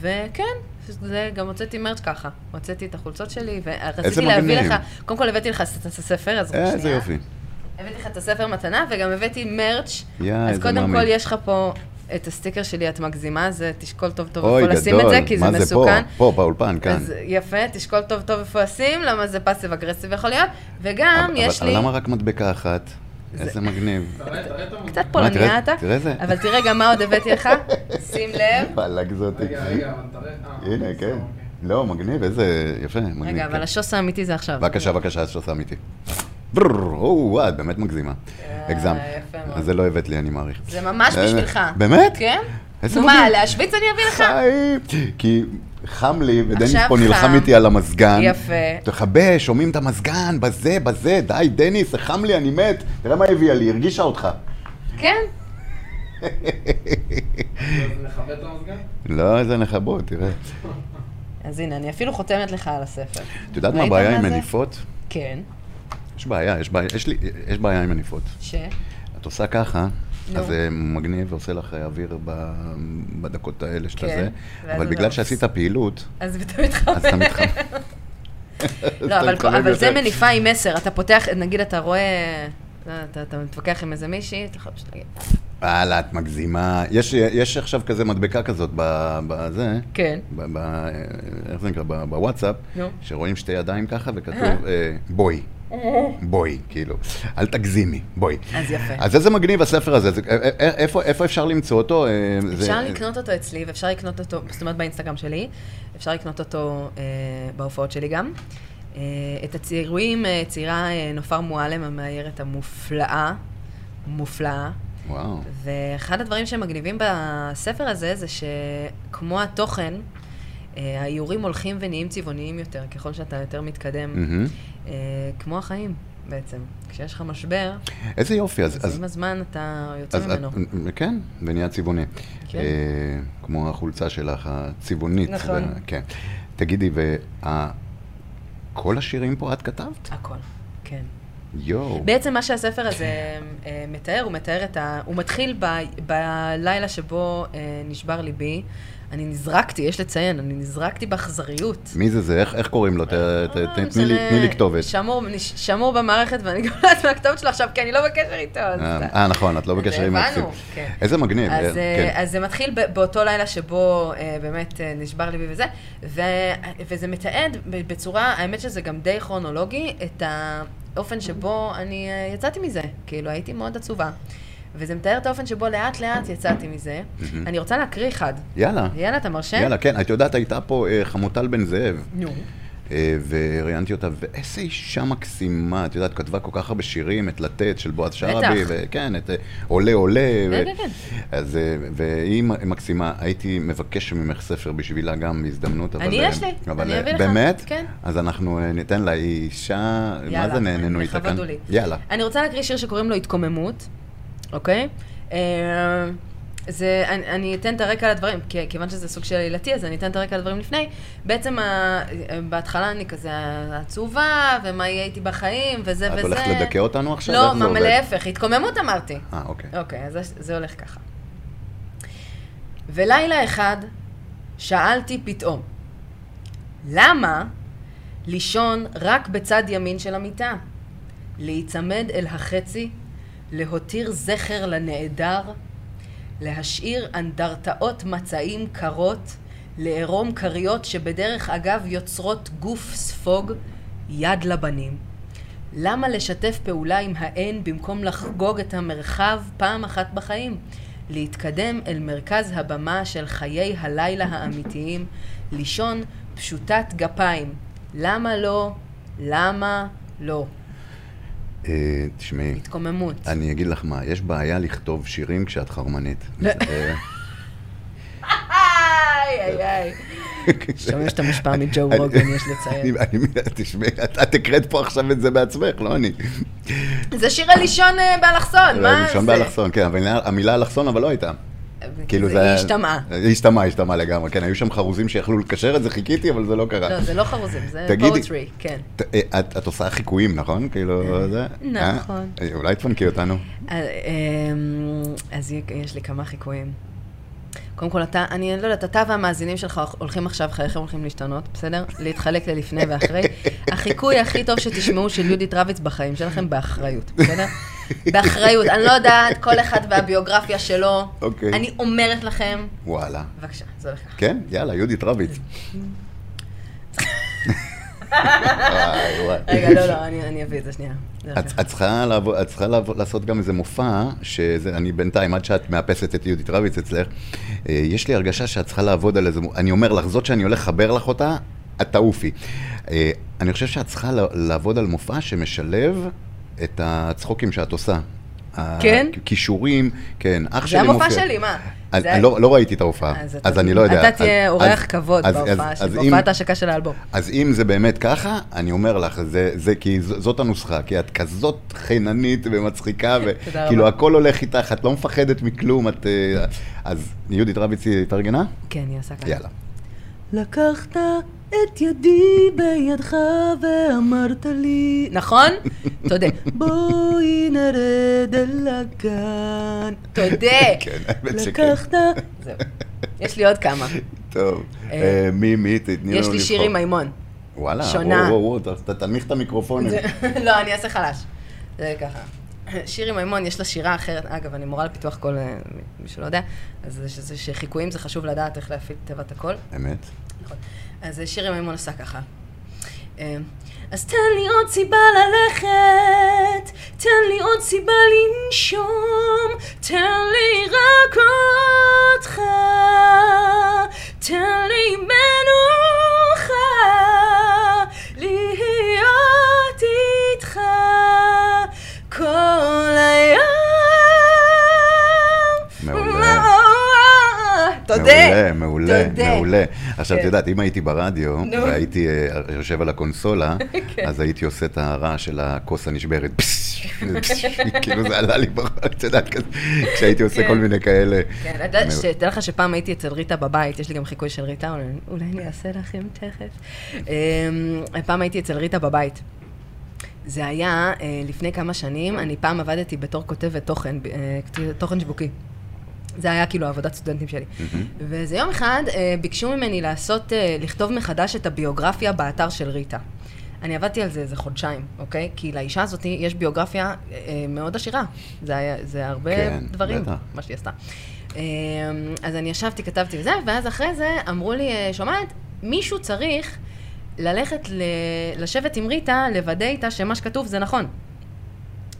וכן, זה, גם הוצאתי מרץ' ככה. הוצאתי את החולצות שלי, איזה ורציתי להביא מגניב. לך, קודם כל הבאתי לך את הספר, אז איזה שנייה. יופי. הבאתי לך את הספר מתנה, וגם הבאתי מרץ', יא, אז איזה קודם. כל יש לך פה את הסטיקר שלי, את מגזימה, זה תשקול טוב טוב אוי, איפה לשים את זה, כי זה מה זה מסוכן. פה? פה, באולפן, כאן. אז יפה, תשקול טוב טוב איפה לשים, למה זה פאסיב אגרסיב יכול להיות, וגם אבל- יש אבל לי... למה רק מדבקה אחת? איזה מגניב. קצת פולניה אתה, זה. אבל תראה גם מה עוד הבאתי לך, [laughs] שים לב. וואלכ זאתי. רגע, רגע, אבל תראה. אה, הנה, אוקיי, כן. אוקיי. לא, מגניב, איזה יפה, מגניב. רגע, כן. אבל השוס האמיתי זה עכשיו. בבקשה, בבקשה, אז שעושה אמיתי. ברר, או, וואי, את באמת מגזימה. אה, הגזמת. מאוד. אז זה לא הבאת לי, אני מעריך. זה ממש אה, בשבילך. באמת? כן? איזה מה. להשוויץ אני אביא לך? כי חם לי, ודניס פה נלחם חם. איתי על המזגן. יפה. תכבה, שומעים את המזגן, בזה, בזה, די, דניס, זה חם לי, אני מת. תראה מה הביאה לי, הרגישה אותך. כן? לא, איזה נכבות, תראה. אז הנה, אני אפילו חותמת לך על הספר. את יודעת מה הבעיה עם זה? מניפות? כן. יש בעיה, יש בעיה, יש לי, יש בעיה עם מניפות. ש? את עושה ככה, נו. אז זה מגניב ועושה לך אוויר ב- בדקות האלה שאתה כן, זה, אבל בגלל לא- שעשית פעילות, אז אתה מתחבר. אז אתה מתחמם. [laughs] לא, אבל, אבל זה מניפה עם מסר. אתה פותח, נגיד אתה רואה... אתה, אתה מתווכח עם איזה מישהי, אתה יכול פשוט להגיד, וואלה, את מגזימה. יש, יש עכשיו כזה מדבקה כזאת בזה, כן. ב- ב- איך זה נקרא? בוואטסאפ, נו. שרואים שתי ידיים ככה וכתוב אה, בואי. בואי, כאילו, אל תגזימי, בואי. אז יפה. אז איזה מגניב הספר הזה, זה- אה, אה, איפה, איפה אפשר למצוא אותו? אה, זה- אפשר לקנות אותו אצלי, ואפשר לקנות אותו, זאת אומרת באינסטגרם שלי, אפשר לקנות אותו אה, בהופעות שלי גם. אה, את הציורים אה, ציירה אה, נופר מועלם, המאיירת המופלאה, מופלאה. וואו. ואחד הדברים שמגניבים בספר הזה, זה שכמו התוכן, האיורים הולכים ונהיים צבעוניים יותר, ככל שאתה יותר מתקדם, מהמם. אה, כמו החיים בעצם. כשיש לך משבר, איזה יופי, אז... אז אז עם הזמן אתה יוצא אז ממנו. את, כן, ונהיה צבעוני. כן. אה, כמו החולצה שלך, הצבעונית. נכון. ו- כן. תגידי, וכל השירים פה את כתבת? הכל, כן. יואו. בעצם מה שהספר הזה אה, מתאר, הוא מתאר את ה... הוא מתחיל ב... בלילה שבו אה, נשבר ליבי. אני נזרקתי, יש לציין, אני נזרקתי באכזריות. מי זה זה? איך, איך קוראים לו? ת, לא תני, לי, כתובת. שמור, שמור במערכת, ואני גם לא יודעת מה הכתובת שלו עכשיו, כי אני לא בקשר איתו. אה, אה, נכון, את לא בקשר עם מקסים. כן. איזה מגניב. אז, אה, אה, כן. אז זה מתחיל באותו לילה שבו אה, באמת אה, נשבר ליבי וזה, ו, וזה מתעד בצורה, האמת שזה גם די כרונולוגי, את האופן שבו אני אה, יצאתי מזה. כאילו, הייתי מאוד עצובה. וזה מתאר את האופן שבו לאט לאט יצאתי מזה. אני רוצה להקריא אחד. יאללה. יאללה, אתה מרשה? יאללה, כן. את יודעת, הייתה פה אה, חמוטל בן זאב. נו. אה, וראיינתי אותה, ואיזה אישה מקסימה, את יודעת, כתבה כל כך הרבה שירים, את לתת של בועז שרעבי. וכן, את אה, עולה עולה. ו- כן, כן, אז, אה, והיא מקסימה, הייתי מבקש ממך ספר בשבילה גם בהזדמנות, אבל... אני יש לי, אני אביא לך, באמת? כן. אז אנחנו ניתן לה, היא אישה, מה יאללה, זה נהנינו איתה כאן? לכבוד הוא לי. יאללה. אני רוצה להקריא שיר שקוראים לו התקוממות, אוקיי? זה, אני, אני אתן את הרקע לדברים, כי, כיוון שזה סוג של עילתי, אז אני אתן את הרקע לדברים לפני. בעצם ה, בהתחלה אני כזה עצובה, ומה יהיה איתי בחיים, וזה את וזה. הולכת לדכא אותנו עכשיו? לא, מה? להפך, התקוממות אמרתי. אה, אוקיי. אוקיי, אז זה- זה הולך ככה. ולילה אחד שאלתי פתאום, למה לישון רק בצד ימין של המיטה? להיצמד אל החצי, להותיר זכר לנעדר, להשאיר אנדרטאות מצעים קרות, לערום כריות שבדרך אגב יוצרות גוף ספוג, יד לבנים. למה לשתף פעולה עם האין במקום לחגוג את המרחב פעם אחת בחיים? להתקדם אל מרכז הבמה של חיי הלילה האמיתיים, לישון פשוטת גפיים. למה לא? למה לא? אה, תשמעי, התקוממות. אני אגיד לך מה, יש בעיה לכתוב שירים כשאת חרמנית. לא. איי, איי, איי. שומע שאתה מושפע מג'ו רוגן, יש לציין. תשמעי, את- את הקראת פה עכשיו את זה בעצמך, לא אני. זה שיר הלישון אה, באלכסון, מה זה? ראשון באלכסון, כן, המילה אלכסון אבל לא הייתה. כאילו זה היא. השתמעה. היא השתמעה, השתמעה לגמרי, כן, היו שם חרוזים שיכלו לקשר את זה, חיכיתי, אבל זה לא קרה. לא, זה לא חרוזים, זה תגידי- פואטרי, כן. ת- אה, את את עושה חיקויים, נכון? כאילו, זה... נכון. אה? אולי תפנקי אותנו. אה, אמ, אז יש לי כמה חיקויים. קודם כל, אתה, אני לא יודעת, אתה והמאזינים שלך הולכים עכשיו, חייכם הולכים להשתנות, בסדר? להתחלק ללפני ואחרי. [laughs] החיקוי הכי טוב שתשמעו של יהודית רביץ בחיים שלכם, באחריות, בסדר? באחריות. אני לא יודעת, כל אחד והביוגרפיה שלו. אוקיי. אני אומרת לכם, וואלה. בבקשה, זה הולך ככה. כן? יאללה, יהודית רביץ. [laughs] רגע, לא, לא, אני אביא את זה שנייה. את, צריכה, לעשות גם איזה מופע, שאני בינתיים, עד שאת מאפסת את יהודית רביץ אצלך, אה, יש לי הרגשה שאת צריכה לעבוד על איזה, אני אומר לך, זאת שאני הולך לחבר לך אותה, את תעופי. אה, אני חושב שאת צריכה לעבוד על מופע שמשלב את הצחוקים שאת עושה. כן? הכישורים, כן, אח זה שלי המופע מופיע. שלי, מה? אני, זה- אני לא, לא ראיתי את ההופעה, אז אז, אתה- אני לא יודע. אתה תהיה אז- אורח אז- כבוד אז- בהופעה אז- של- אז אם- בהופעת ההשקה של האלבום. אז אם זה באמת ככה, אני אומר לך, זה, זה כי ז- זאת הנוסחה, כי את כזאת חיננית ומצחיקה, וכאילו. [laughs] הכל הולך איתך, את לא מפחדת מכלום, את... אה, אז יהודית רביץ התארגנה? כן, היא עושה ככה. יאללה. לקחת את ידי בידך ואמרת לי... נכון? [laughs] תודה. בואי נרד אל הגן. תודה. [laughs] כן, האמת שכן. לקחת... זהו. [laughs] יש לי עוד כמה. טוב, אה, אה, מי, מי, תתני לנו יש לי שיר עם מימון. וואלה, שונה. וואו, וואו, וואו, ת- תנמיך את המיקרופונים. לא, אני אעשה חלש. זה ככה. [clears throat] שיר עם מימון, יש לה שירה אחרת. אגב, אני מורה לפיתוח קול, אה, מי שלא יודע. אז זה שחיקויים זה חשוב לדעת איך להפעיל את תיבת הקול. אמת? נכון. אז שיר עם מימון עושה ככה. אה, אז תן לי עוד סיבה ללכת, תן לי עוד סיבה לנשום, תן לי רק אותך, תן לי מנוחה, מעולה, מעולה. מעולה. עכשיו, את כן. יודעת, אם הייתי ברדיו. והייתי אה, יושב על הקונסולה, [laughs] כן. אז הייתי עושה את הרעש של הכוס הנשברת. [laughs] כאילו זה עלה לי בראש, את יודעת, כשהייתי עושה כן. כל מיני כאלה. כן, אתה יודע, לך שפעם הייתי אצל ריטה בבית, יש לי גם חיקוי של ריטה, אולי- אני אעשה לכם תכף. אמ, פעם הייתי אצל ריטה בבית. זה היה אה, לפני כמה שנים, אני פעם עבדתי בתור כותבת תוכן, אה, תוכן שיווקי. זה היה כאילו עבודת סטודנטים שלי. ואיזה יום אחד אה, ביקשו ממני לעשות, אה, לכתוב מחדש את הביוגרפיה באתר של ריטה. אני עבדתי על זה איזה חודשיים, אוקיי? כי לאישה הזאת יש ביוגרפיה אה, מאוד עשירה. זה, היה, זה הרבה כן, דברים, בטח. מה שהיא עשתה. אה, אז אני ישבתי, כתבתי וזה, ואז אחרי זה אמרו לי, אה, שומעת, מישהו צריך ללכת, ל... לשבת עם ריטה, לוודא איתה שמה שכתוב זה נכון.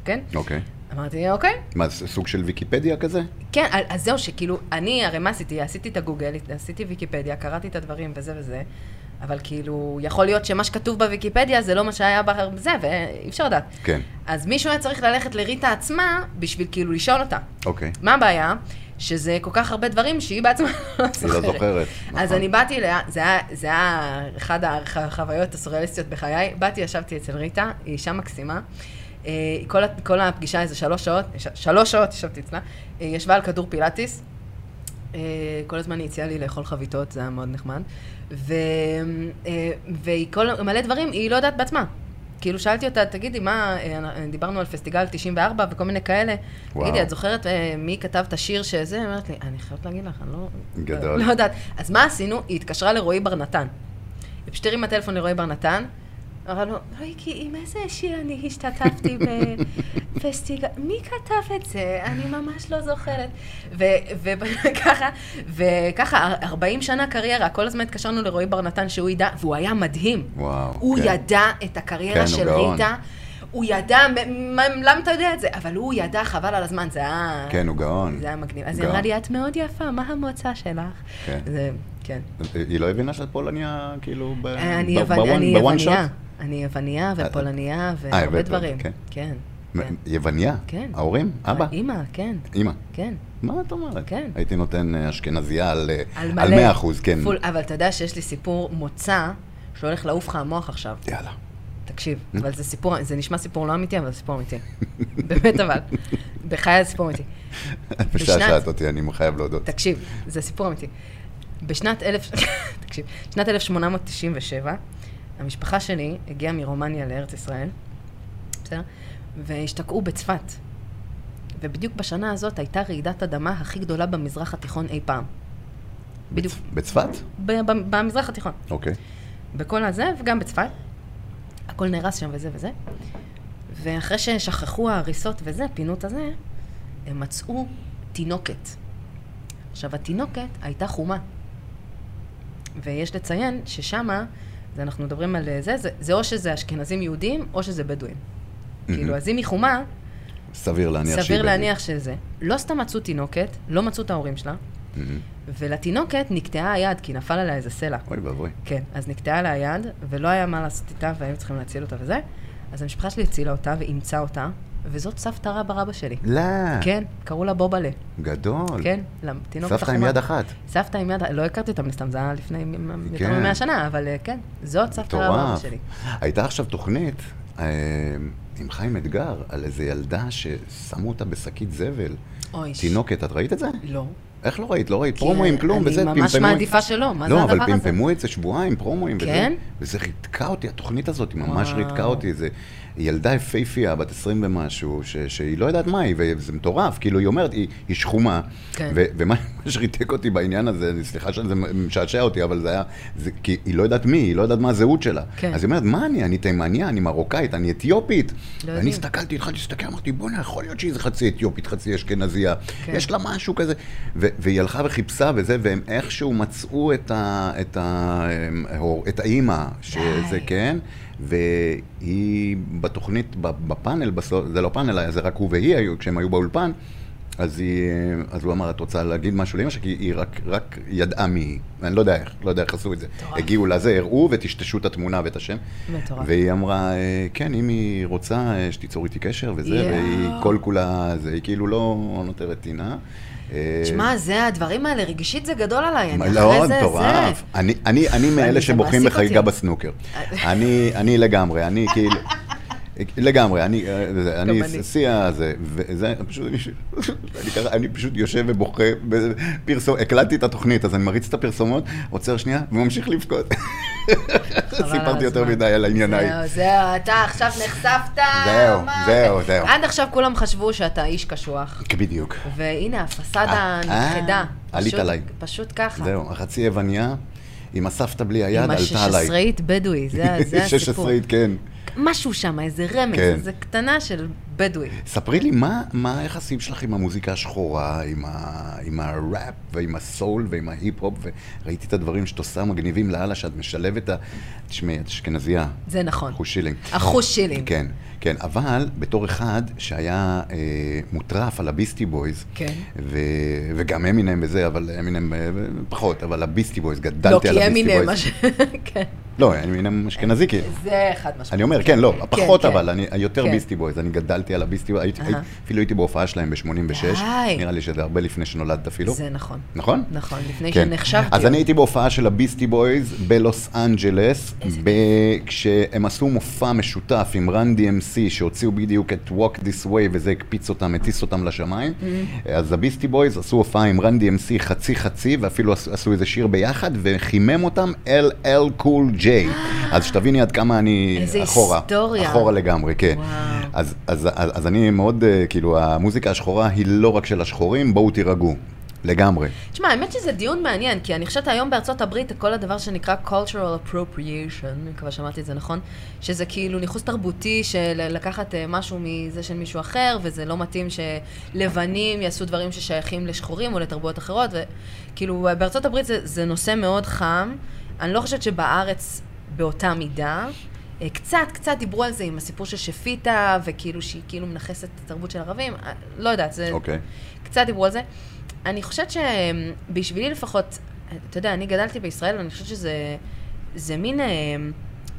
כן? אוקיי. אמרתי, אוקיי. מה, זה סוג של ויקיפדיה כזה? כן, אז זהו, שכאילו, אני הרי מה עשיתי? עשיתי את הגוגל, עשיתי ויקיפדיה, קראתי את הדברים וזה וזה, אבל כאילו, יכול להיות שמה שכתוב בוויקיפדיה זה לא מה שהיה בזה, ואי אפשר לדעת. כן. אז מישהו היה צריך ללכת לריטה עצמה בשביל כאילו לשאול אותה. אוקיי. מה הבעיה? שזה כל כך הרבה דברים שהיא בעצמה לא היא זוכרת. לא זוכרת. אז נכון. אני באתי זה היה, זה היה אחד החוויות הסוריאליסטיות בחיי, באתי, ישבתי אצל ריטה, היא אישה מקסימה. אה, כל, כל הפגישה איזה שלוש שעות, שלוש שעות ישבתי אצלה, אה, היא ישבה על כדור פילאטיס, אה, כל הזמן היא הציעה לי לאכול חביתות, זה היה מאוד נחמד, ו, אה, והיא כל, מלא דברים, היא לא יודעת בעצמה. כאילו שאלתי אותה, תגידי, מה, אה, דיברנו על פסטיגל 94 וכל מיני כאלה. וואו. תגידי, את זוכרת אה, מי כתב את השיר שזה? היא אומרת לי, אני חייבת להגיד לך, אני לא... גדול. לא יודעת. אז מה עשינו? היא התקשרה לרועי בר נתן. היא פשוט הרימה טלפון לרועי בר נתן, אמרה לו, רועיקי, עם איזה שיר אני השתתפתי [laughs] בפסטיגל? מי כתב את זה? אני ממש לא זוכרת. [laughs] וככה, וככה, 40 שנה קריירה, כל הזמן התקשרנו לרועי בר נתן שהוא ידע, והוא היה מדהים. וואו, הוא כן. ידע את הקריירה כן, של. ריטה. הוא ידע, למה אתה יודע את זה? אבל הוא ידע, חבל על הזמן, זה היה... כן, הוא גאון. זה היה מגניב. אז היא. אמרה לי, את מאוד יפה, מה המוצא שלך? כן. זה, כן. היא לא הבינה שאת פולניה, כאילו, ב- אני ב- יוון- בוואן- אני בוואן יווניה. אני יווניה ופולניה אה, והרבה דברים. כן. כן. כן. יווניה? כן. ההורים? אבא? אימא, כן, אימא. כן. מה את אומרת? כן. הייתי נותן אה, אשכנזייה על אה, על על מלא. 100 אחוז, כן. פול, אבל אתה יודע שיש לי סיפור מוצא שהולך לעוף לך המוח עכשיו. יאללה. תקשיב, אבל זה סיפור, זה נשמע סיפור לא אמיתי, אבל זה סיפור אמיתי. [laughs] באמת אבל. בחיי זה סיפור אמיתי. [laughs] את משעשעת אותי, אני חייב להודות. תקשיב, זה סיפור אמיתי. בשנת אלף... [laughs] תקשיב, שנת 1897, המשפחה שלי הגיעה מרומניה לארץ ישראל, בסדר? והשתקעו בצפת. ובדיוק בשנה הזאת הייתה רעידת אדמה הכי גדולה במזרח התיכון אי פעם. בדיוק. בצ- בצפת? במזרח התיכון. אוקיי. בכל הזה, וגם בצפת. הכל נהרס שם וזה וזה. ואחרי ששכחו ההריסות וזה, פינות הזה, הם מצאו תינוקת. עכשיו, התינוקת הייתה חומה. ויש לציין ששמה, זה אנחנו מדברים על זה, זה, זה או שזה אשכנזים יהודים, או שזה בדואים. כאילו, אז אם היא חומה, סביר להניח שהיא... סביר בדואית. להניח שזה. לא סתם מצאו תינוקת, לא מצאו את ההורים שלה, מהמם. ולתינוקת נקטעה היד, כי נפל עליה איזה סלע. אוי ואבוי. כן, אז נקטעה לה היד, ולא היה מה לעשות איתה, והיינו צריכים להציל אותה וזה. אז המשפחה שלי הצילה אותה ואימצה אותה, וזאת סבתא רבא רבא שלי. לא. כן, קראו לה בובלה. גדול. כן, לתינוקת סבתא עם יד אחת. סבתא עם יד, לא הכרתי אותה מן הסתם, זה היה לפני יותר כן. ממאה שנה, אבל אה, כן, זאת סבתא רבא רבא. שלי. הייתה עכשיו תוכנית אה, עם חיים אתגר על איזה ילדה ששמו אותה בשקית זבל. אוי, תינוקת, את ראית את זה? לא. איך לא ראית? לא ראית פרומואים, כלום, אני וזה, ממש מעדיפה שלא, מה זה לא, הדבר אבל הזה? פמפמו את זה שבועיים, פרומואים, וזה, כן? וזה ריתקה אותי, התוכנית הזאת, היא ממש. ריתקה אותי, זה ילדה יפהפייה, בת 20 ומשהו, ש, שהיא לא יודעת מה היא, וזה מטורף, כאילו היא אומרת, היא, היא שחומה, כן. ו, ומה מה [laughs] שריתק אותי בעניין הזה, אני- סליחה שזה משעשע אותי, אבל זה היה, זה, כי היא לא יודעת מי, היא לא יודעת מה הזהות שלה. כן. אז היא אומרת, מה אני, אני תימניה, אני מרוקאית, אני אתיופית. לא ואני. הסתכלתי, התחלתי להסתכל, אמרתי, בוא'נה, יכול להיות שהיא חצי אתיופית, חצי אשכנזייה. כן. יש לה משהו כזה. ו- והיא הלכה וחיפשה וזה, והם איכשהו מצאו את, ה- את, ה- את האימא, שזה כן, והיא בתוכנית, בפאנל, בסוף, זה לא פאנל, זה רק הוא והיא היו, כשהם היו באולפן. אז, היא, אז הוא אמר, את רוצה להגיד משהו לאמא שלי? כי היא רק, רק ידעה מי היא. אני לא יודע איך, לא יודע איך עשו את זה. מטורף. הגיעו לזה, הראו וטשטשו את התמונה ואת השם. מטורף. והיא אמרה, אה, כן, אם היא רוצה, אה, שתיצור איתי קשר וזה, יואו. והיא כל כולה, זה, היא כאילו לא נותרת טינה. אה, תשמע, זה, הדברים האלה, רגשית זה גדול עליי, אני לא, אחרי זה, מטורף. אני, אני, אני מאלה זה שבוכים בחגיגה. בסנוקר. אני, אני לגמרי, אני כאילו... לגמרי, אני, אה, אני, אני. שיא הזה, וזה, פשוט, אני, [laughs] אני, ככה- אני פשוט יושב ובוכה, בפרסום, הקלטתי את התוכנית, אז אני מריץ את הפרסומות, עוצר שנייה, וממשיך לבכות. [laughs] סיפרתי יותר. מדי על ענייניי. זהו, זהו, אתה עכשיו נחשפת. זהו, זהו, זה? זהו. עד עכשיו כולם חשבו שאתה איש קשוח, בדיוק. והנה, הפסאדה אה, נכחדה. אה, עלית עליי. פשוט ככה. זהו, החצי יווניה, עם הסבתא בלי היד, עם עלתה עליי. השש-עשראית בדואי, זה [laughs] זה הסיפור. שש עשרית, כן. משהו שם, איזה רמז, כן. איזה קטנה של בדואי. ספרי לי, מה, מה היחסים שלך עם המוזיקה השחורה, עם, ה, עם הראפ ועם הסול ועם ההיפ-הופ, וראיתי את הדברים שאת עושה מגניבים לאללה, שאת משלבת, ה- תשמעי, את אשכנזייה, זה נכון. אחוז שילינג. אחוז שילינג. כן, כן, אבל בתור אחד שהיה אה, מוטרף על הביסטי בויז, כן. ו, וגם אמינם וזה, אבל אמינם אה, פחות, אבל הביסטי בויז, לא, גדלתי על כי הביסטי בויז. מה [laughs] ש... כן. לא, אמינם אשכנזי, כאילו. זה חד משמעית. אני אומר, כן, לא, פחות כן. אבל, אני יותר כן. ביסטי בויז, אני גדלתי על הביסטי בויז, הייתי- אהה. אפילו הייתי בהופעה שלהם ב-86, די. נראה לי שזה הרבה לפני שנולדת אפילו. זה נכון. נכון? נכון, לפני כן. שנחשבתי. אז אני הייתי בהופעה של הביסטי בויז בלוס אנג'לס, כשהם עשו מופע משותף עם רן DMC, שהוציאו בדיוק את Walk This Way, וזה הקפיץ אותם, הטיס אותם לשמיים. Mm-hmm. אז הביסטי בויז עשו הופעה עם רן DMC חצי חצי, ואפילו עשו- איזה שיר ביחד, וחימם אותם LL Cool J. אז שתביני עד כמה אני איזה אחורה. היסטוריה. אחורה לגמרי, כן. וואו. אז, אז, אז, אז אני מאוד, אה, כאילו, המוזיקה השחורה היא לא רק של השחורים, בואו תירגעו. לגמרי. תשמע, האמת שזה דיון מעניין, כי אני חושבת היום בארצות הברית, כל הדבר שנקרא cultural appropriation, אני מקווה שאמרתי את זה נכון, שזה כאילו ניכוס תרבותי של לקחת אה, משהו מזה של מישהו אחר, וזה לא מתאים שלבנים יעשו דברים ששייכים לשחורים או לתרבויות אחרות, וכאילו, בארצות הברית זה, זה נושא מאוד חם. אני לא חושבת שבארץ באותה מידה. אה, קצת, קצת דיברו על זה עם הסיפור של שפיטה, וכאילו שהיא כאילו מנכסת את התרבות של ערבים, אה, לא יודעת, זה... אוקיי. קצת דיברו על זה. אני חושבת שבשבילי לפחות, אתה יודע, אני גדלתי בישראל, ואני חושבת שזה זה מין אה,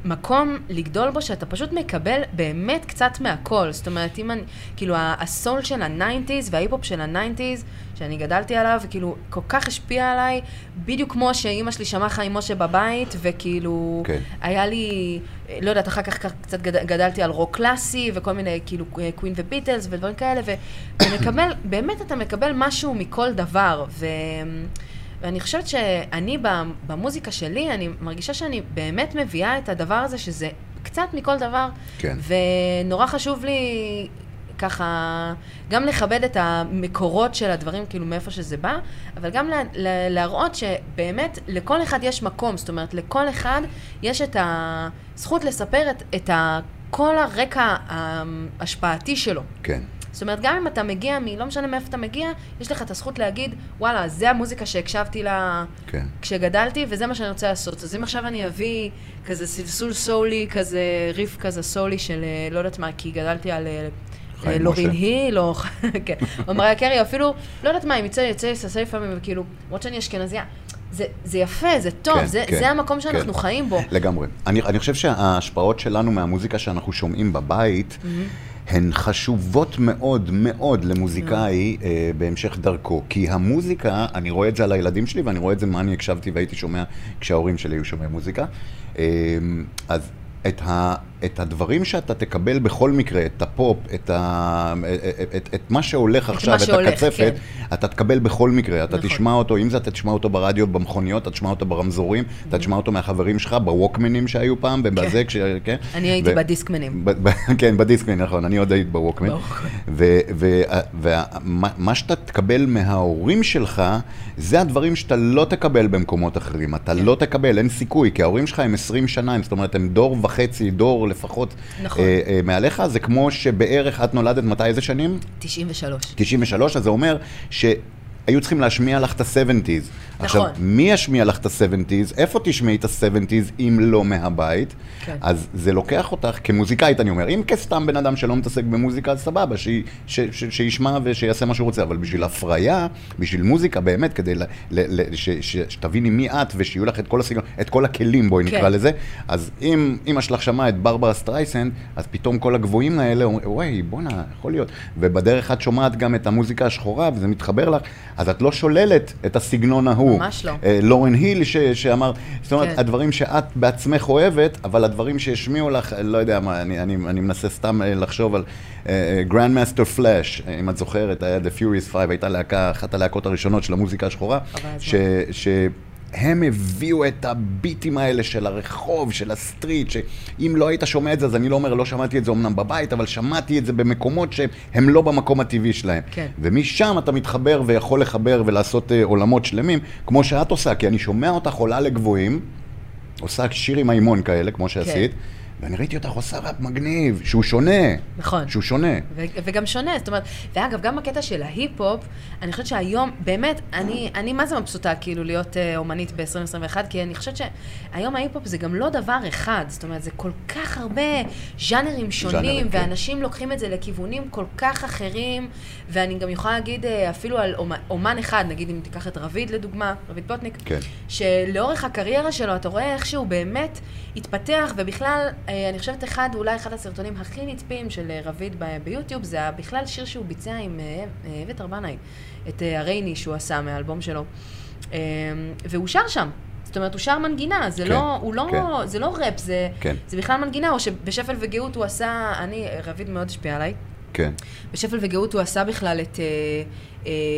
מקום לגדול בו שאתה פשוט מקבל באמת קצת מהכל. זאת אומרת, אם אני, כאילו, הסול של ה nineties וההיפ-הופ של ה nineties, שאני גדלתי עליו, כאילו, כל כך השפיע עליי, בדיוק כמו שאימא שלי שמעה חיים משה בבית, וכאילו, כן. היה לי, לא יודעת, אחר כך קצת גד- גדלתי על רוק קלאסי, וכל מיני, כאילו, קווין וביטלס ודברים כאלה, ואתה [coughs] מקבל, באמת אתה מקבל משהו מכל דבר, ו... ואני חושבת שאני במוזיקה שלי, אני מרגישה שאני באמת מביאה את הדבר הזה, שזה קצת מכל דבר, כן. ונורא חשוב לי ככה, גם לכבד את המקורות של הדברים, כאילו מאיפה שזה בא, אבל גם לה, לה, להראות שבאמת לכל אחד יש מקום, זאת אומרת, לכל אחד יש את הזכות לספר את, את ה, כל הרקע ההשפעתי שלו. כן. זאת אומרת, גם אם אתה מגיע מ... לא משנה מאיפה אתה מגיע, יש לך את הזכות להגיד, וואלה, זה המוזיקה שהקשבתי לה כן. כשגדלתי, וזה מה שאני רוצה לעשות. אז אם עכשיו אני אביא כזה סלסול סולי, כזה ריף כזה סולי של אה, לא יודעת מה, כי גדלתי על אה, אה, לורין. היל, או [laughs] כן, או מריה קרי, אפילו, לא יודעת מה, אם יצא, יצא לי לססה לפעמים, וכאילו, למרות שאני אשכנזייה, זה, זה יפה, זה טוב, כן, זה, כן, זה המקום שאנחנו כן. חיים בו. לגמרי. אני, אני חושב שההשפעות שלנו מהמוזיקה שאנחנו שומעים בבית, הן חשובות מאוד מאוד למוזיקאי אה, בהמשך דרכו. כי המוזיקה, אני רואה את זה על הילדים שלי, ואני רואה את זה מה אני הקשבתי והייתי שומע כשההורים שלי היו שומעים מוזיקה. אה, אז את, ה, את הדברים שאתה תקבל בכל מקרה, את הפופ, את, ה, את, את, את מה שהולך עכשיו, מה את שהולך, הקצפת, כן. אתה תקבל בכל מקרה, אתה נכון. תשמע אותו, אם זה אתה תשמע אותו ברדיו, במכוניות, אתה תשמע אותו ברמזורים, אתה תשמע אותו מהחברים שלך, בווקמנים שהיו פעם, ובזה, כש... כן? אני הייתי ו- בדיסקמנים. ב- [laughs] כן, בדיסקמן, נכון, אני עוד הייתי בווקמן. ומה שאתה תקבל מההורים שלך, זה הדברים שאתה לא תקבל במקומות אחרים. אתה כן. לא תקבל, אין סיכוי, כי ההורים שלך הם 20 שנה, זאת אומרת, הם דור וחצי, דור לפחות נכון. אה, אה, מעליך, זה כמו שבערך את נולדת, מתי, איזה שנים? 93. 93, אז זה אומר שהיו צריכים להשמיע לך את ה-70's. עכשיו, מי ישמיע לך את ה-70's? איפה תשמעי את ה-70's אם לא מהבית? כן. אז זה לוקח אותך, כמוזיקאית אני אומר, אם כסתם בן אדם שלא מתעסק במוזיקה, אז סבבה, ש, ש, ש, שישמע ושיעשה מה שהוא רוצה, אבל בשביל הקריירה, בשביל מוזיקה באמת, כדי ל, ל, ל, ש, ש, שתביני מי את ושיהיו לך את כל הסגנון, את כל הכלים, בואי כן. נקרא לזה, אז אם אמא שלך שמעה את ברברה סטרייסנד, אז פתאום כל הגבוהים האלה אומרים, וואי, בואנה, יכול להיות. ובדרך את שומעת גם את המוזיקה השחורה, וזה מתחבר לך, אז את לא שוללת את הסגנון ההוא. ממש לא. אה, לורן היל ש, שאמר, זאת אומרת, כן. הדברים שאת בעצמך אוהבת, אבל הדברים שהשמיעו לך, לא יודע מה, אני, אני, אני מנסה סתם אה, לחשוב על גרנדמאסטר פלאש, אם את זוכרת, היה The Furious 5, הייתה להקה, אחת הלהקות הראשונות של המוזיקה השחורה. ש הם הביאו את הביטים האלה של הרחוב, של ה street, שאם לא היית שומע את זה, אז אני לא אומר, לא שמעתי את זה אמנם בבית, אבל שמעתי את זה במקומות שהם לא במקום הטבעי שלהם. כן. ומשם אתה מתחבר ויכול לחבר ולעשות אה, עולמות שלמים, כמו שאת עושה, כי אני שומע אותך עולה לגבוהים, עושה שיר עם האימון כאלה, כמו שעשית, ואני ראיתי אותך עושה ראפ מגניב, שהוא שונה. נכון. שהוא שונה. ו- וגם שונה, זאת אומרת, ואגב, גם הקטע של ההיפ-הופ, אני חושבת שהיום, באמת, אני, אני מה זה מבסוטה כאילו להיות אה, אומנית ב-2021, כי אני חושבת שהיום ההיפ-הופ זה גם לא דבר אחד, זאת אומרת, זה כל כך הרבה ז'אנרים שונים, ז'אנרים, כן. ואנשים לוקחים את זה לכיוונים כל כך אחרים, ואני גם יכולה להגיד אה, אפילו על אומ- אומן אחד, נגיד אם תיקח את רביד לדוגמה, רביד פלוטניק, כן. שלאורך הקריירה שלו, אתה רואה איך שהוא באמת התפתח, ובכלל, אני חושבת אחד, אולי אחד הסרטונים הכי נצפים של אה, רביד ביוטיוב, זה בכלל שיר שהוא ביצע עם אה, אה, אביתר בנאי, את אה, הרייני שהוא עשה מהאלבום שלו. אה, והוא שר שם. זאת אומרת, הוא שר מנגינה, זה כן, לא, הוא לא, כן. זה לא ראפ, זה, כן. זה בכלל מנגינה, או שבשפל וגאות הוא עשה, אני, רביד מאוד השפיע עליי. כן. בשפל וגאות הוא עשה בכלל את אה, אה,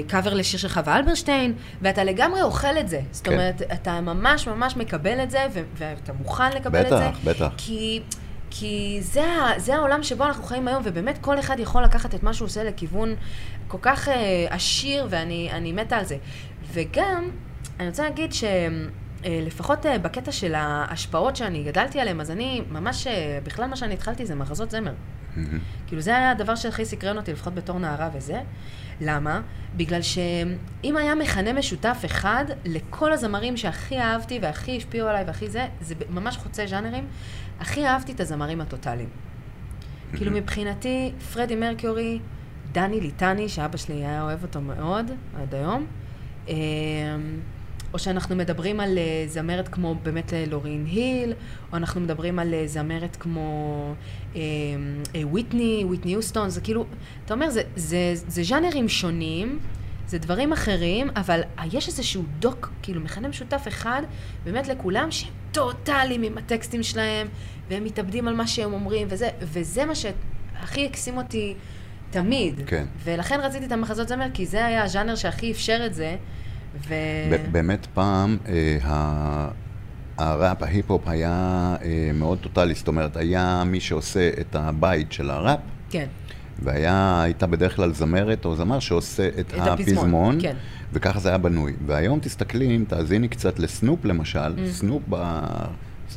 קאבר לשיר של חווה אלברשטיין, ואתה לגמרי אוכל את זה. זאת כן. אומרת, אתה ממש ממש מקבל את זה, ו- ואתה מוכן לקבל את זה. בטח, בטח. כי, כי זה, זה העולם שבו אנחנו חיים היום, ובאמת כל אחד יכול לקחת את מה שהוא עושה לכיוון כל כך אה, עשיר, ואני אני מתה על זה. וגם, אני רוצה להגיד ש... אה, לפחות אה, בקטע של ההשפעות שאני גדלתי עליהן, אז אני ממש, אה, בכלל מה שאני התחלתי זה מחזות זמר. מהמם. כאילו זה היה הדבר שהכי סקרן אותי, לפחות בתור נערה וזה. למה? בגלל שאם היה מכנה משותף אחד לכל הזמרים שהכי אהבתי והכי השפיעו עליי והכי זה, זה ממש חוצה ז'אנרים, הכי אהבתי את הזמרים הטוטאליים. כאילו מבחינתי, פרדי מרקיורי, דני ליטני, שאבא שלי היה אוהב אותו מאוד, עד היום. או שאנחנו מדברים על אה, זמרת כמו באמת אה, לורין היל, או אנחנו מדברים על אה, זמרת כמו אה, אה, וויטני, וויטני יוסטון, זה כאילו, אתה אומר, זה, זה, זה ז'אנרים שונים, זה דברים אחרים, אבל יש איזשהו דוק, כאילו מכנה משותף אחד, באמת לכולם, שהם טוטאליים עם הטקסטים שלהם, והם מתאבדים על מה שהם אומרים, וזה, וזה מה שהכי הקסים אותי תמיד. כן. ולכן רציתי את המחזות זמר, כי זה היה הז'אנר שהכי אפשר את זה. ו... באמת פעם אה, ה- הראפ, ההיפ-הופ היה אה, מאוד טוטאלי, זאת אומרת, היה מי שעושה את הבית של הראפ, כן. והיה, הייתה בדרך כלל זמרת או זמר שעושה את, את הפזמון, הפזמון, כן. וככה זה היה בנוי. והיום תסתכלי, אם תאזיני קצת לסנופ למשל, Mm. סנופ ב...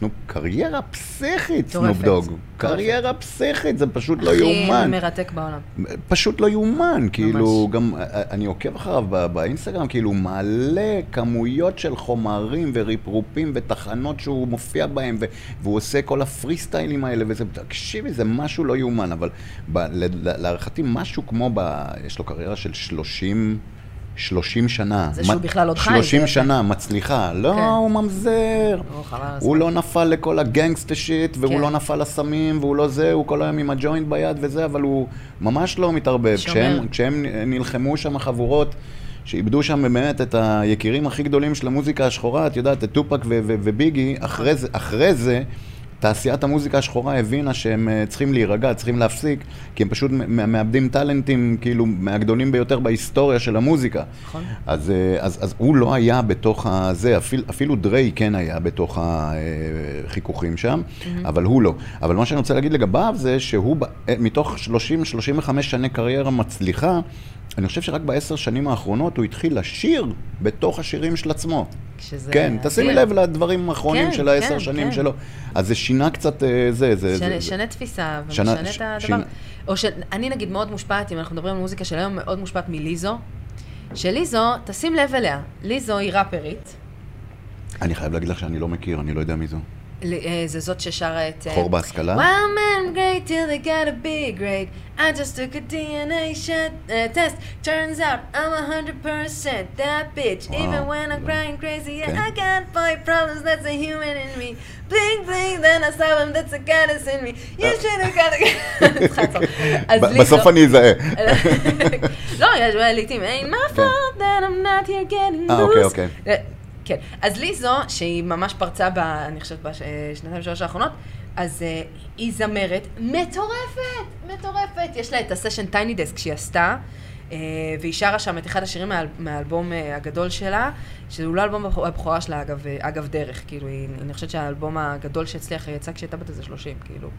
סנופ, קריירה פסיכית, סנופ. דוג. קריירה פסיכית, זה פשוט לא הכי יאומן. מרתק בעולם. פשוט לא יאומן, כאילו, גם אה, אני עוקב אחריו באינסטגרם, כאילו, מלא כמויות של חומרים וריפרופים ותחנות שהוא מופיע בהם, ו- והוא עושה כל הפרי סטיילים האלה, וזה, תקשיבי, זה משהו לא יאומן, אבל להערכתי, משהו כמו, יש לו קריירה של 30... 30 שנה. זה שהוא בכלל עוד חי, 30 זה- שנה, מצליחה. לא, כן. הוא ממזר. הוא. לא נפל לכל הגנגסטה שיט, והוא כן. לא נפל לסמים, והוא לא זה, הוא כל היום עם הג'וינט ביד וזה, אבל הוא ממש לא מתערבב. כשהם, כשהם נלחמו שם חבורות, שאיבדו שם באמת את היקירים הכי גדולים של המוזיקה השחורה, את יודעת, את טופק ו- ו- וביגי, אחרי זה, אחרי זה, תעשיית המוזיקה השחורה הבינה שהם אה, צריכים להירגע, צריכים להפסיק, כי הם פשוט מאבדים טאלנטים, כאילו, מהגדולים ביותר בהיסטוריה של המוזיקה. נכון. אז, אה, אז, אז הוא לא היה בתוך הזה, אפילו, אפילו דריי כן היה בתוך החיכוכים שם, אבל הוא לא. אבל מה שאני רוצה להגיד לגביו זה שהוא אה, מתוך 30-35 שני קריירה מצליחה, אני חושב שרק בעשר שנים האחרונות הוא התחיל לשיר בתוך השירים של עצמו. שזה כן, תשימי אדיר. לב לדברים האחרונים כן, של העשר כן, שנים כן. שלו. אז זה שינה קצת אה, זה, זה, שנה, זה. שנה תפיסה, שנה- ומשנה ש- את הדבר. שינה- או שאני נגיד מאוד מושפעת, אם אנחנו מדברים על מוזיקה של היום, מאוד מושפעת מליזו. שליזו, תשים לב אליה, ליזו היא ראפרית. אני חייב להגיד לך שאני לא מכיר, אני לא יודע מי זו. ל- אה, זה זאת ששרה את... אה, חור בהשכלה? Wild man great till they gotta be great. I just took a DNA shot, uh, test. Turns out I'm a hundred percent that bitch. וואו. Even when I'm crying crazy, yeah, כן. I got five problems. That's a human in me. Bling bling, then I saw him. That's a goddess in me. You should have got a... צריכה לעצור. אז [laughs] ב- ליזו- [laughs] בסוף אני אזהה. [laughs] לא, יש לעיתים, ain't my כן. fault that I'm not here getting אה, אוקיי, loose. אוקיי. כן, אז ליזו, שהיא ממש פרצה ב... אני חושבת בשנתיים שלוש האחרונות, אז אה, היא זמרת מטורפת, מטורפת. יש לה את הסשן טייני דסק שהיא עשתה, והיא שרה שם את אחד השירים מהאל- מהאלבום אה, הגדול שלה, שהוא לא אלבום הבכורה- שלה, אגב, אה, אגב דרך, כאילו, היא, אני חושבת שהאלבום הגדול שהצליח יצא כשהייתה בת איזה 30, כאילו.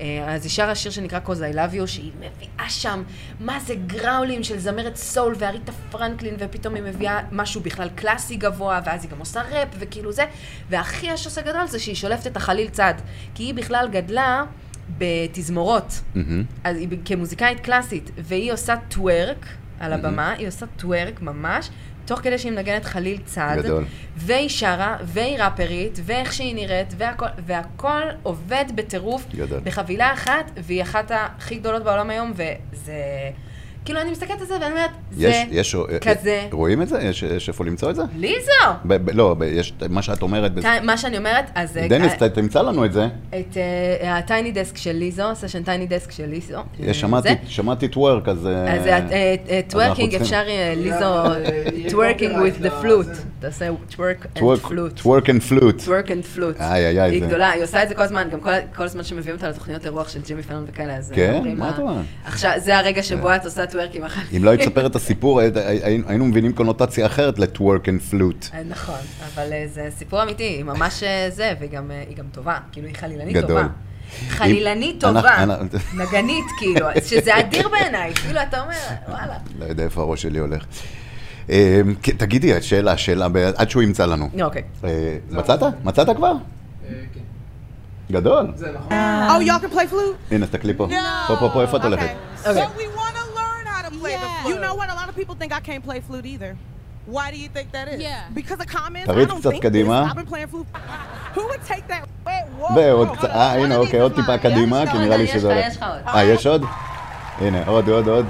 אה, אז היא שרה שיר שנקרא Cause I Love You, שהיא מביאה שם, מה זה גראולים של זמרת סול ואריתה פרנקלין, ופתאום היא מביאה משהו בכלל קלאסי גבוה, ואז היא גם עושה ראפ וכאילו זה, והכי השוס הגדול זה שהיא שולפת את החליל צד, כי היא בכלל גדלה בתזמורות, מהמם. אז היא כמוזיקאית קלאסית, והיא עושה טוורק על הבמה, היא עושה טוורק ממש. תוך כדי שהיא מנגנת חליל צד, גדול. והיא שרה, והיא ראפרית, ואיך שהיא נראית, והכל, והכל עובד בטירוף, גדול. בחבילה אחת, והיא אחת הכי גדולות בעולם היום, וזה... כאילו, אני מסתכלת על זה ואני אומרת, יש, זה יש, כזה. רואים את זה? יש, יש איפה למצוא את זה? ליזו! ב, ב, לא, ב, יש מה שאת אומרת. תי- מה שאני אומרת, אז... אה, דניס, אה, ת- תמצא לנו את זה. את ה Tiny Desk של ליזו, סשן Tiny Desk של ליזו. אה, יש, שמעתי. שמעתי twerk, אז... אה, אז טוורקינג, אפשר אה, ליזו, twerking with the flute. תעשה twerk and twerk- flute. twerk and flute. twerk and flute. איי, איי, איי, היא גדולה, היא עושה את זה כל הזמן, גם כל- כל הזמן שמביאים אותה לתוכניות אירוח של ג'ימי פלון וכאלה, אז... כן? מה את אומרת? עכשיו, זה הרגע שבו את עושה twerk עם החיים. אם לא היית מספר את הסיפור, היינו מבינים קונוטציה אחרת לטוורק אנד פלוט. אה, נכון, אבל אה, זה סיפור אמיתי, היא ממש אה, זה, והיא גם, טובה, כאילו היא חלילנית גדול. טובה. חלילנית טובה, נגנית כאילו, [laughs] שזה אדיר בעיניי, כאילו אתה אומר, וואלה. לא יודע איפה הראש שלי הולך. כן, תגידי, שאלה, שאלה, עד שהוא ימצא לנו. אוקיי. מצאת? מצאת כבר? כן. גדול. זה נכון. Oh, y'all can play flute? הנה, תסתכלי פה. פה, פה, פה, איפה את הולכת? People think I can't play flute either. Why do you think that is? Yeah. Because of comments. I תריץ don't קצת think קדימה. this. I've been playing flute. Who would take that? Wait, whoa. ועוד whoa, קצת, hold on. אה, הנה, One of אוקיי, these עוד is טיפה mine. קדימה, יש כי לך נראה לי עוד, יש שזה לך, הולך. יש לך עוד. אה, יש עוד? הנה, עוד, עוד, עוד.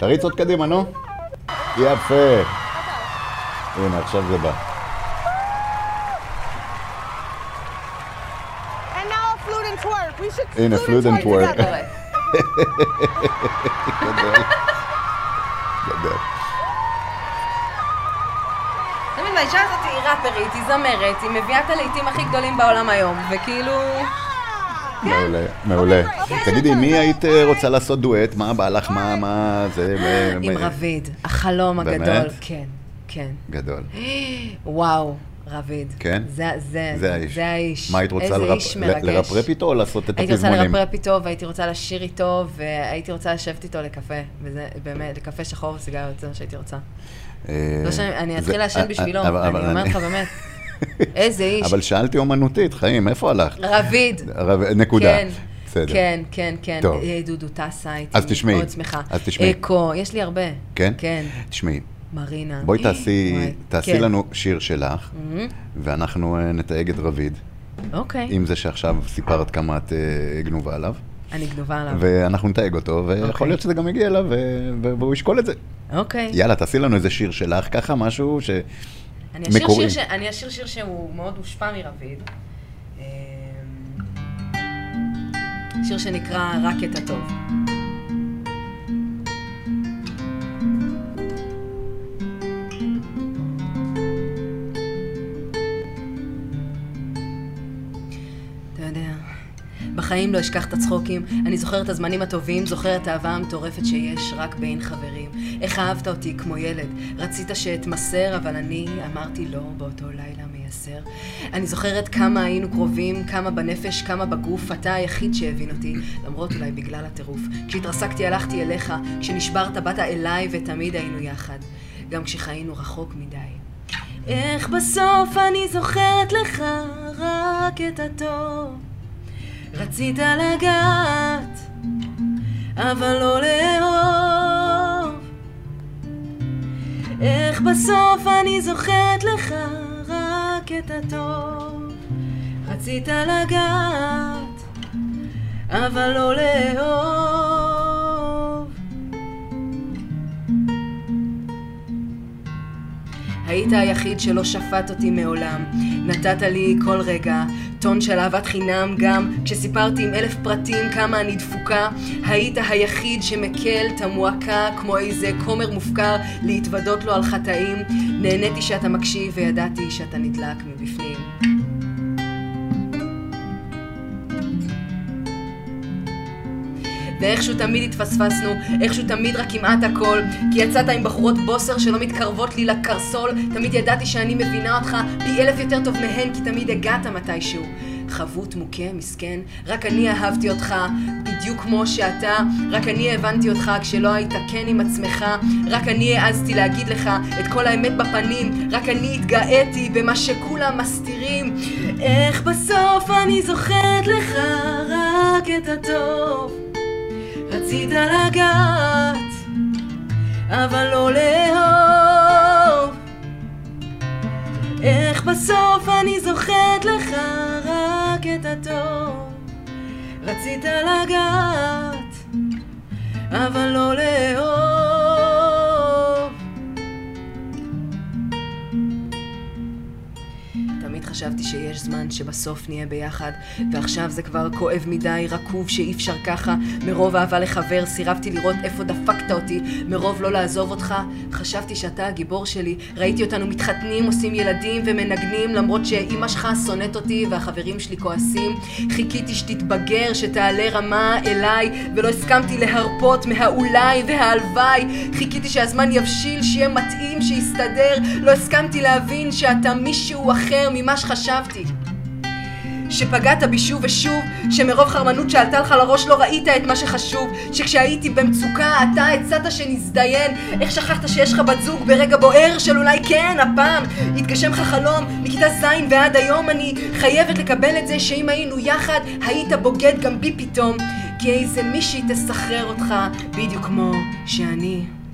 תריץ עוד קדימה, נו. יפה. הנה, עכשיו זה בא. And now a flute and תמיד האישה הזאת היא ראפרית, היא זמרת, היא מביאה את הלהיטים הכי גדולים בעולם היום, וכאילו... מעולה, מעולה. תגידי, מי היית אה, רוצה לעשות דואט? מה בא לך? מה, מה, זה... עם רביד, החלום באמת? הגדול. כן, כן. גדול. [gasps] וואו, רביד. כן? זה, זה, זה האיש. זה האיש. מה היית רוצה לרפ-. לרפרפ איתו או לעשות את הייתי רוצה הפזמונים? לרפרפ איתו, והייתי רוצה לשיר איתו, והייתי רוצה לשבת איתו לקפה. וזה באמת, לקפה שחור וסיגריות, זה מה שהייתי רוצה. אה, לא שאני, אני אתחיל לעשן אה, בשבילו, אבל- אני אומרת לך באמת. [laughs] איזה איש. אבל שאלתי אומנותית, חיים, איפה הלכת? רביד. רב- נקודה. כן, בסדר. כן, כן, כן. טוב. אה, דודו טסה הייתי מאוד שמחה. אז תשמעי. אקו, יש לי הרבה. כן? כן. תשמעי, מרינה. בואי תעשי תעשי כן. לנו שיר שלך, מהמם. ואנחנו אה, נתייג את רביד, אוקיי, עם זה שעכשיו סיפרת כמה את אה, גנובה עליו, אני גנובה עליו. ואנחנו נתייג אותו, ויכול אוקיי. להיות שזה גם יגיע אליו, והוא ישקול את זה. אוקיי. יאללה, תעשי לנו איזה שיר שלך, ככה משהו ש... אני אשיר מקורי. שיר ש- אני אשיר שיר שהוא מאוד מושפע מרביד. אמ, שיר שנקרא רק את הטוב. בחיים לא אשכח את הצחוקים, אני זוכר את הזמנים הטובים, זוכר את האהבה המטורפת שיש רק בין חברים. איך אהבת אותי כמו ילד, רצית שאתמסר, אבל אני אמרתי לא באותו לילה מייסר. אני זוכרת כמה היינו קרובים, כמה בנפש, כמה בגוף, אתה היחיד שהבין אותי, למרות אולי בגלל הטירוף. כשהתרסקתי הלכתי אליך, כשנשברת באת אליי ותמיד היינו יחד, גם כשחיינו רחוק מדי. איך בסוף אני זוכרת לך רק את הטוב רצית לגעת, אבל לא לאהוב. איך בסוף אני זוכרת לך רק את הטוב. רצית לגעת, אבל לא לאהוב. היית היחיד שלא שפט אותי מעולם. נתת לי כל רגע טון של אהבת חינם גם כשסיפרתי עם אלף פרטים כמה אני דפוקה. היית היחיד שמקל את המועקה כמו איזה כומר מופקר להתוודות לו על חטאים. נהניתי שאתה מקשיב וידעתי שאתה נדלק מבפנים. ואיכשהו תמיד התפספסנו, איכשהו תמיד רק כמעט הכל, כי יצאת עם בחורות בוסר שלא מתקרבות לי לקרסול, תמיד ידעתי שאני מבינה אותך פי אלף יותר טוב מהן, כי תמיד הגעת מתישהו. חבוט מוכה, מסכן, רק אני אהבתי אותך, בדיוק כמו שאתה, רק אני הבנתי אותך כשלא היית כן עם עצמך, רק אני העזתי להגיד לך את כל האמת בפנים, רק אני התגאיתי במה שכולם מסתירים. איך בסוף אני זוכרת לך רק את הטוב. רצית לגעת, אבל לא לאהוב. איך בסוף אני זוכרת לך רק את הטוב. רצית לגעת, אבל לא לאהוב. חשבתי שיש זמן שבסוף נהיה ביחד, ועכשיו זה כבר כואב מדי, רקוב שאי אפשר ככה. מרוב אהבה לחבר, סירבתי לראות איפה דפקת אותי, מרוב לא לעזוב אותך, חשבתי שאתה הגיבור שלי. ראיתי אותנו מתחתנים, עושים ילדים ומנגנים, למרות שאימא שלך שונאת אותי והחברים שלי כועסים. חיכיתי שתתבגר, שתעלה רמה אליי, ולא הסכמתי להרפות מהאולי וההלוואי. חיכיתי שהזמן יבשיל, שיהיה מתאים, שיסתדר. לא הסכמתי להבין שאתה מישהו אחר ממה שחשבתי. שפגעת בי שוב ושוב, שמרוב חרמנות שעלתה לך לראש לא ראית את מה שחשוב, שכשהייתי במצוקה אתה הצעת שנזדיין, איך שכחת שיש לך בת זוג ברגע בוער של אולי כן, הפעם התגשם לך חלום, מכיתה ז' ועד היום אני חייבת לקבל את זה שאם היינו יחד היית בוגד גם בי פתאום, כי איזה מישהי תסחרר אותך בדיוק כמו שאני.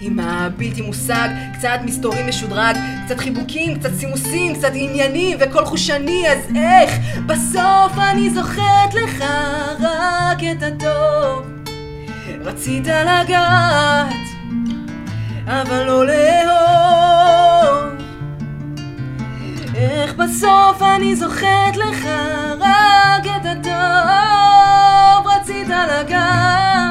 עם הבלתי מושג, קצת מסתורי משודרג, קצת חיבוקים, קצת סימוסים, קצת עניינים וכל חושני, אז איך בסוף אני זוכרת לך רק את הטוב. רצית לגעת, אבל לא לאהוב. איך בסוף אני זוכרת לך רק את הטוב. רצית לגעת,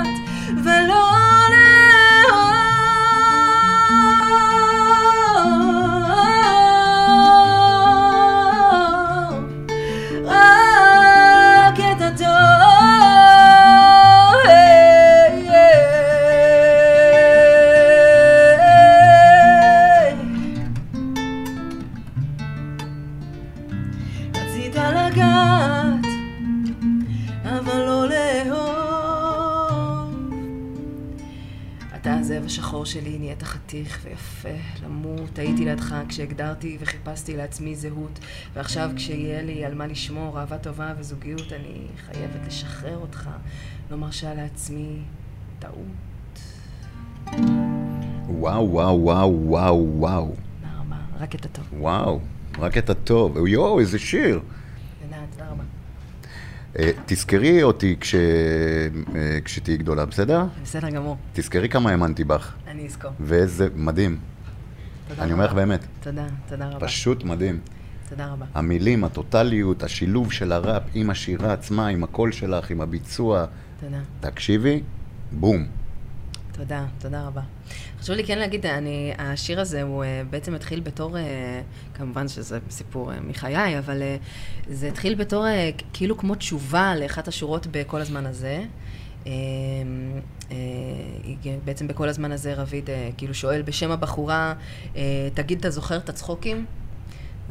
חתיך ויפה, למות. הייתי לידך כשהגדרתי וחיפשתי לעצמי זהות, ועכשיו כשיהיה לי על מה לשמור, אהבה טובה וזוגיות, אני חייבת לשחרר אותך. לא מרשה לעצמי טעות. וואו, וואו, וואו, וואו, וואו. רבה, רק את הטוב. וואו, רק את הטוב. יואו, איזה שיר. תודה, תודה רבה. אה, תזכרי אותי כש... אה, כשתהיי גדולה, בסדר? בסדר גמור, תזכרי כמה האמנתי בך. אני אזכור. ואיזה מדהים. תודה אני אומר לך. באמת, תודה, תודה רבה. פשוט מדהים. תודה רבה. המילים, הטוטליות, השילוב של הראפ עם השירה עצמה, עם הקול שלך, עם הביצוע. תודה. תקשיבי, בום. תודה, תודה רבה. חשוב לי כן להגיד, אני, השיר הזה הוא אה, בעצם התחיל בתור, אה, כמובן שזה סיפור אה, מחיי, אבל זה התחיל בתור כאילו כמו תשובה לאחת השורות בכל הזמן הזה. בעצם בכל הזמן הזה רביד כאילו שואל בשם הבחורה, תגיד, אתה זוכר את הצחוקים?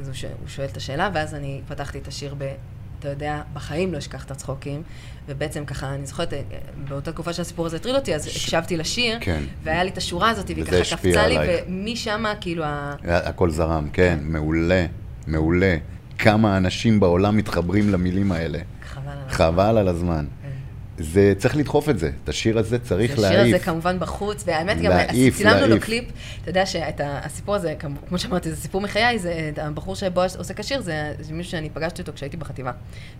אז הוא. הוא שואל את השאלה, ואז אני פתחתי את השיר ב... אתה יודע, בחיים לא אשכח את הצחוקים. ובעצם ככה, אני זוכרת, באותה תקופה שהסיפור הזה הטריד אותי, אז הקשבתי לשיר, כן. והיה לי את השורה הזאת, והיא ככה קפצה לי. ומשם, כאילו, ה... הכל זרם, כן, מעולה, מעולה. כמה אנשים בעולם מתחברים למילים האלה. חבל עליו. חבל על הזמן. זה, צריך לדחוף את זה. את השיר הזה צריך השיר הזה להעיף. כמובן בחוץ, והאמת גם, להעיף, צילמנו לו להעיף. קליפ, אתה יודע שאת הסיפור הזה, כמו- כמו שאמרתי, זה סיפור מחיי, זה הבחור שבועז עושה כשיר, זה זה מישהו שאני פגשתי אותו כשהייתי בחטיבה.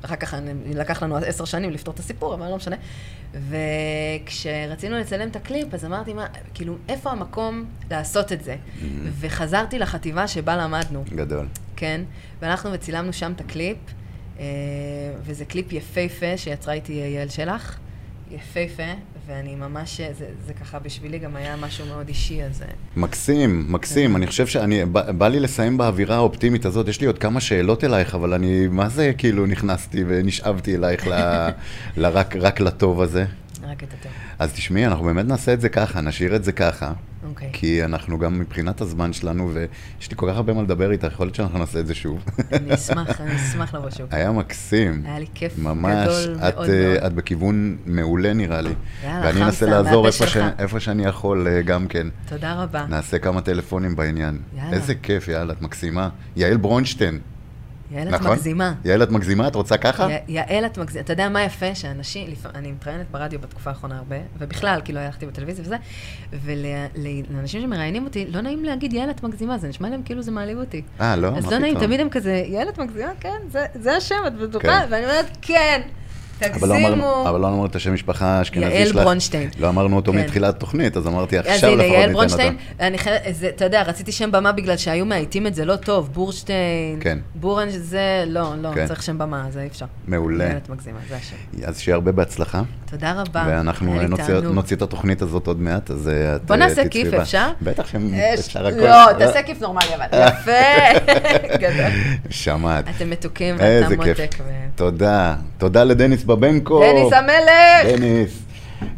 ואחר כך לקח לנו עשר שנים לפתור את הסיפור, אבל לא משנה. וכשרצינו לצלם את הקליפ, אז אמרתי, מה, כאילו, איפה המקום לעשות את זה? Mm-hmm. וחזרתי לחטיבה שבה למדנו. גדול. כן, והלכנו וצילמנו שם את הקליפ, וזה קליפ יפהפה שיצרה איתי יעל שלח, יפהפה, ואני ממש, זה, זה ככה בשבילי גם היה משהו מאוד אישי, אז... אה, מקסים, מקסים. אני חושב שאני, בא, בא לי לסיים באווירה האופטימית הזאת. יש לי עוד כמה שאלות אלייך, אבל אני, מה זה כאילו נכנסתי ונשאבתי אלייך ל, [laughs] לרק, רק לטוב הזה? רק את הטוב. אז תשמעי, אנחנו באמת נעשה את זה ככה, נשאיר את זה ככה. אוקיי. כי אנחנו גם מבחינת הזמן שלנו, ויש לי כל כך הרבה מה לדבר איתך, יכול להיות שאנחנו נעשה את זה שוב. אני אשמח, אני אשמח לבוא שוב. היה מקסים. היה לי כיף ממש, גדול את, מאוד אה, מאוד. את בכיוון מעולה נראה לי. יאללה, ואני אנסה חמסה, לעזור איפה, ש... איפה שאני יכול אה, גם כן. תודה רבה. נעשה כמה טלפונים בעניין. יאללה. איזה כיף, יאללה, את מקסימה. יעל ברונשטיין, יעל, את נכון? מגזימה. יעל, את מגזימה? את רוצה ככה? י- יעל, את מגזימה. אתה יודע מה יפה? שאנשים, לפ- אני מתראיינת ברדיו בתקופה האחרונה הרבה, ובכלל, כאילו, הלכתי בטלוויזיה וזה, ולאנשים שמראיינים אותי, לא נעים להגיד, יעל, את מגזימה, זה נשמע להם כאילו זה מעליב אותי. אה, לא? אז לא נעים, פתאום? תמיד הם כזה, יעל, את מגזימה? כן, זה- זה השם, את בטוחה? כן. ואני אומרת, כן. אבל לא תגזימו. אבל לא אמרנו את השם משפחה האשכנזי יעל שלך. ברונשטיין. לא אמרנו אותו כן. מתחילת תוכנית, אז אמרתי אז עכשיו הנה, לפחות יעל ניתן ברונשטיין, אותו. אני זה- אתה יודע, רציתי שם במה בגלל שהיו מאייתים את זה לא טוב, בורשטיין, כן. בורנג' זה, לא, לא, כן. צריך שם במה, זה אי אפשר. מעולה. באמת מגזימה, זה השם. אז שיהיה הרבה בהצלחה. תודה רבה. ואנחנו נוציא, את התוכנית הזאת עוד מעט, אז אה, את בוא אה, נעשה כיף. אפשר? בטח שאפשר הכל. לא, תעשה כיף נורמלי אבל. יפה. [laughs] גדול. שמעת. אתם מתוקים ואתה. מותק. תודה. תודה לדניס בבנקו. דניס המלך! דניס.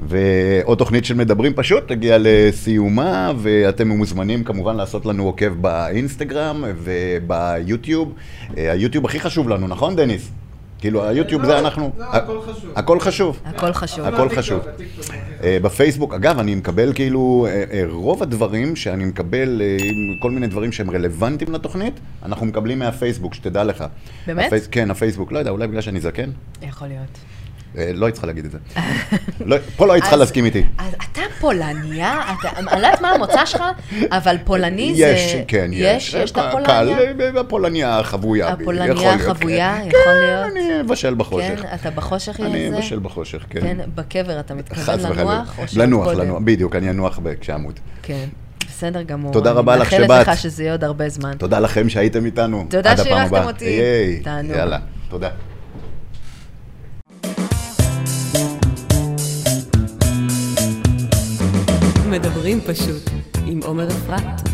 ועוד תוכנית של מדברים פשוט תגיע לסיומה, ואתם מוזמנים כמובן לעשות לנו עוקב באינסטגרם וביוטיוב. אה, היוטיוב הכי חשוב לנו, נכון דניס? כאילו היוטיוב לא, זה אנחנו... לא, הכל חשוב. הכל חשוב. הכל חשוב. הכל חשוב. אה, בפייסבוק, אגב, אני מקבל כאילו, אה, אה, רוב הדברים שאני מקבל, אה, כל מיני דברים שהם רלוונטיים לתוכנית, אנחנו מקבלים מהפייסבוק, שתדע לך. באמת? כן, הפייסבוק, לא יודע, אולי בגלל שאני זקן? יכול להיות. אה, לא היית צריכה להגיד את זה. לא, פה לא היית צריכה להסכים איתי. אז אתה פולניה? אני לא יודעת מה המוצא שלך, אבל פולני זה... יש, כן, יש. יש? את אה, הפולניה? קל, אה, הפולניה החבויה. הפולניה יכול להיות, החבויה, כן. כן. אני אבשל בחושך. כן, אתה בחושך אני זה? אבשל בחושך, כן. כן, בקבר אתה מתכוון. לנוח? לנוח? לנוח, בדיוק, אני אנוח כשאמות. כן, בסדר גמור. תודה רבה לך אני שבאת. מאחלת לך שזה יהיה עוד הרבה זמן. תודה לכם שהייתם איתנו. תודה שאירחתם. אותי. תענוג. יאללה, תודה. מדברים פשוט עם עומר אפרת.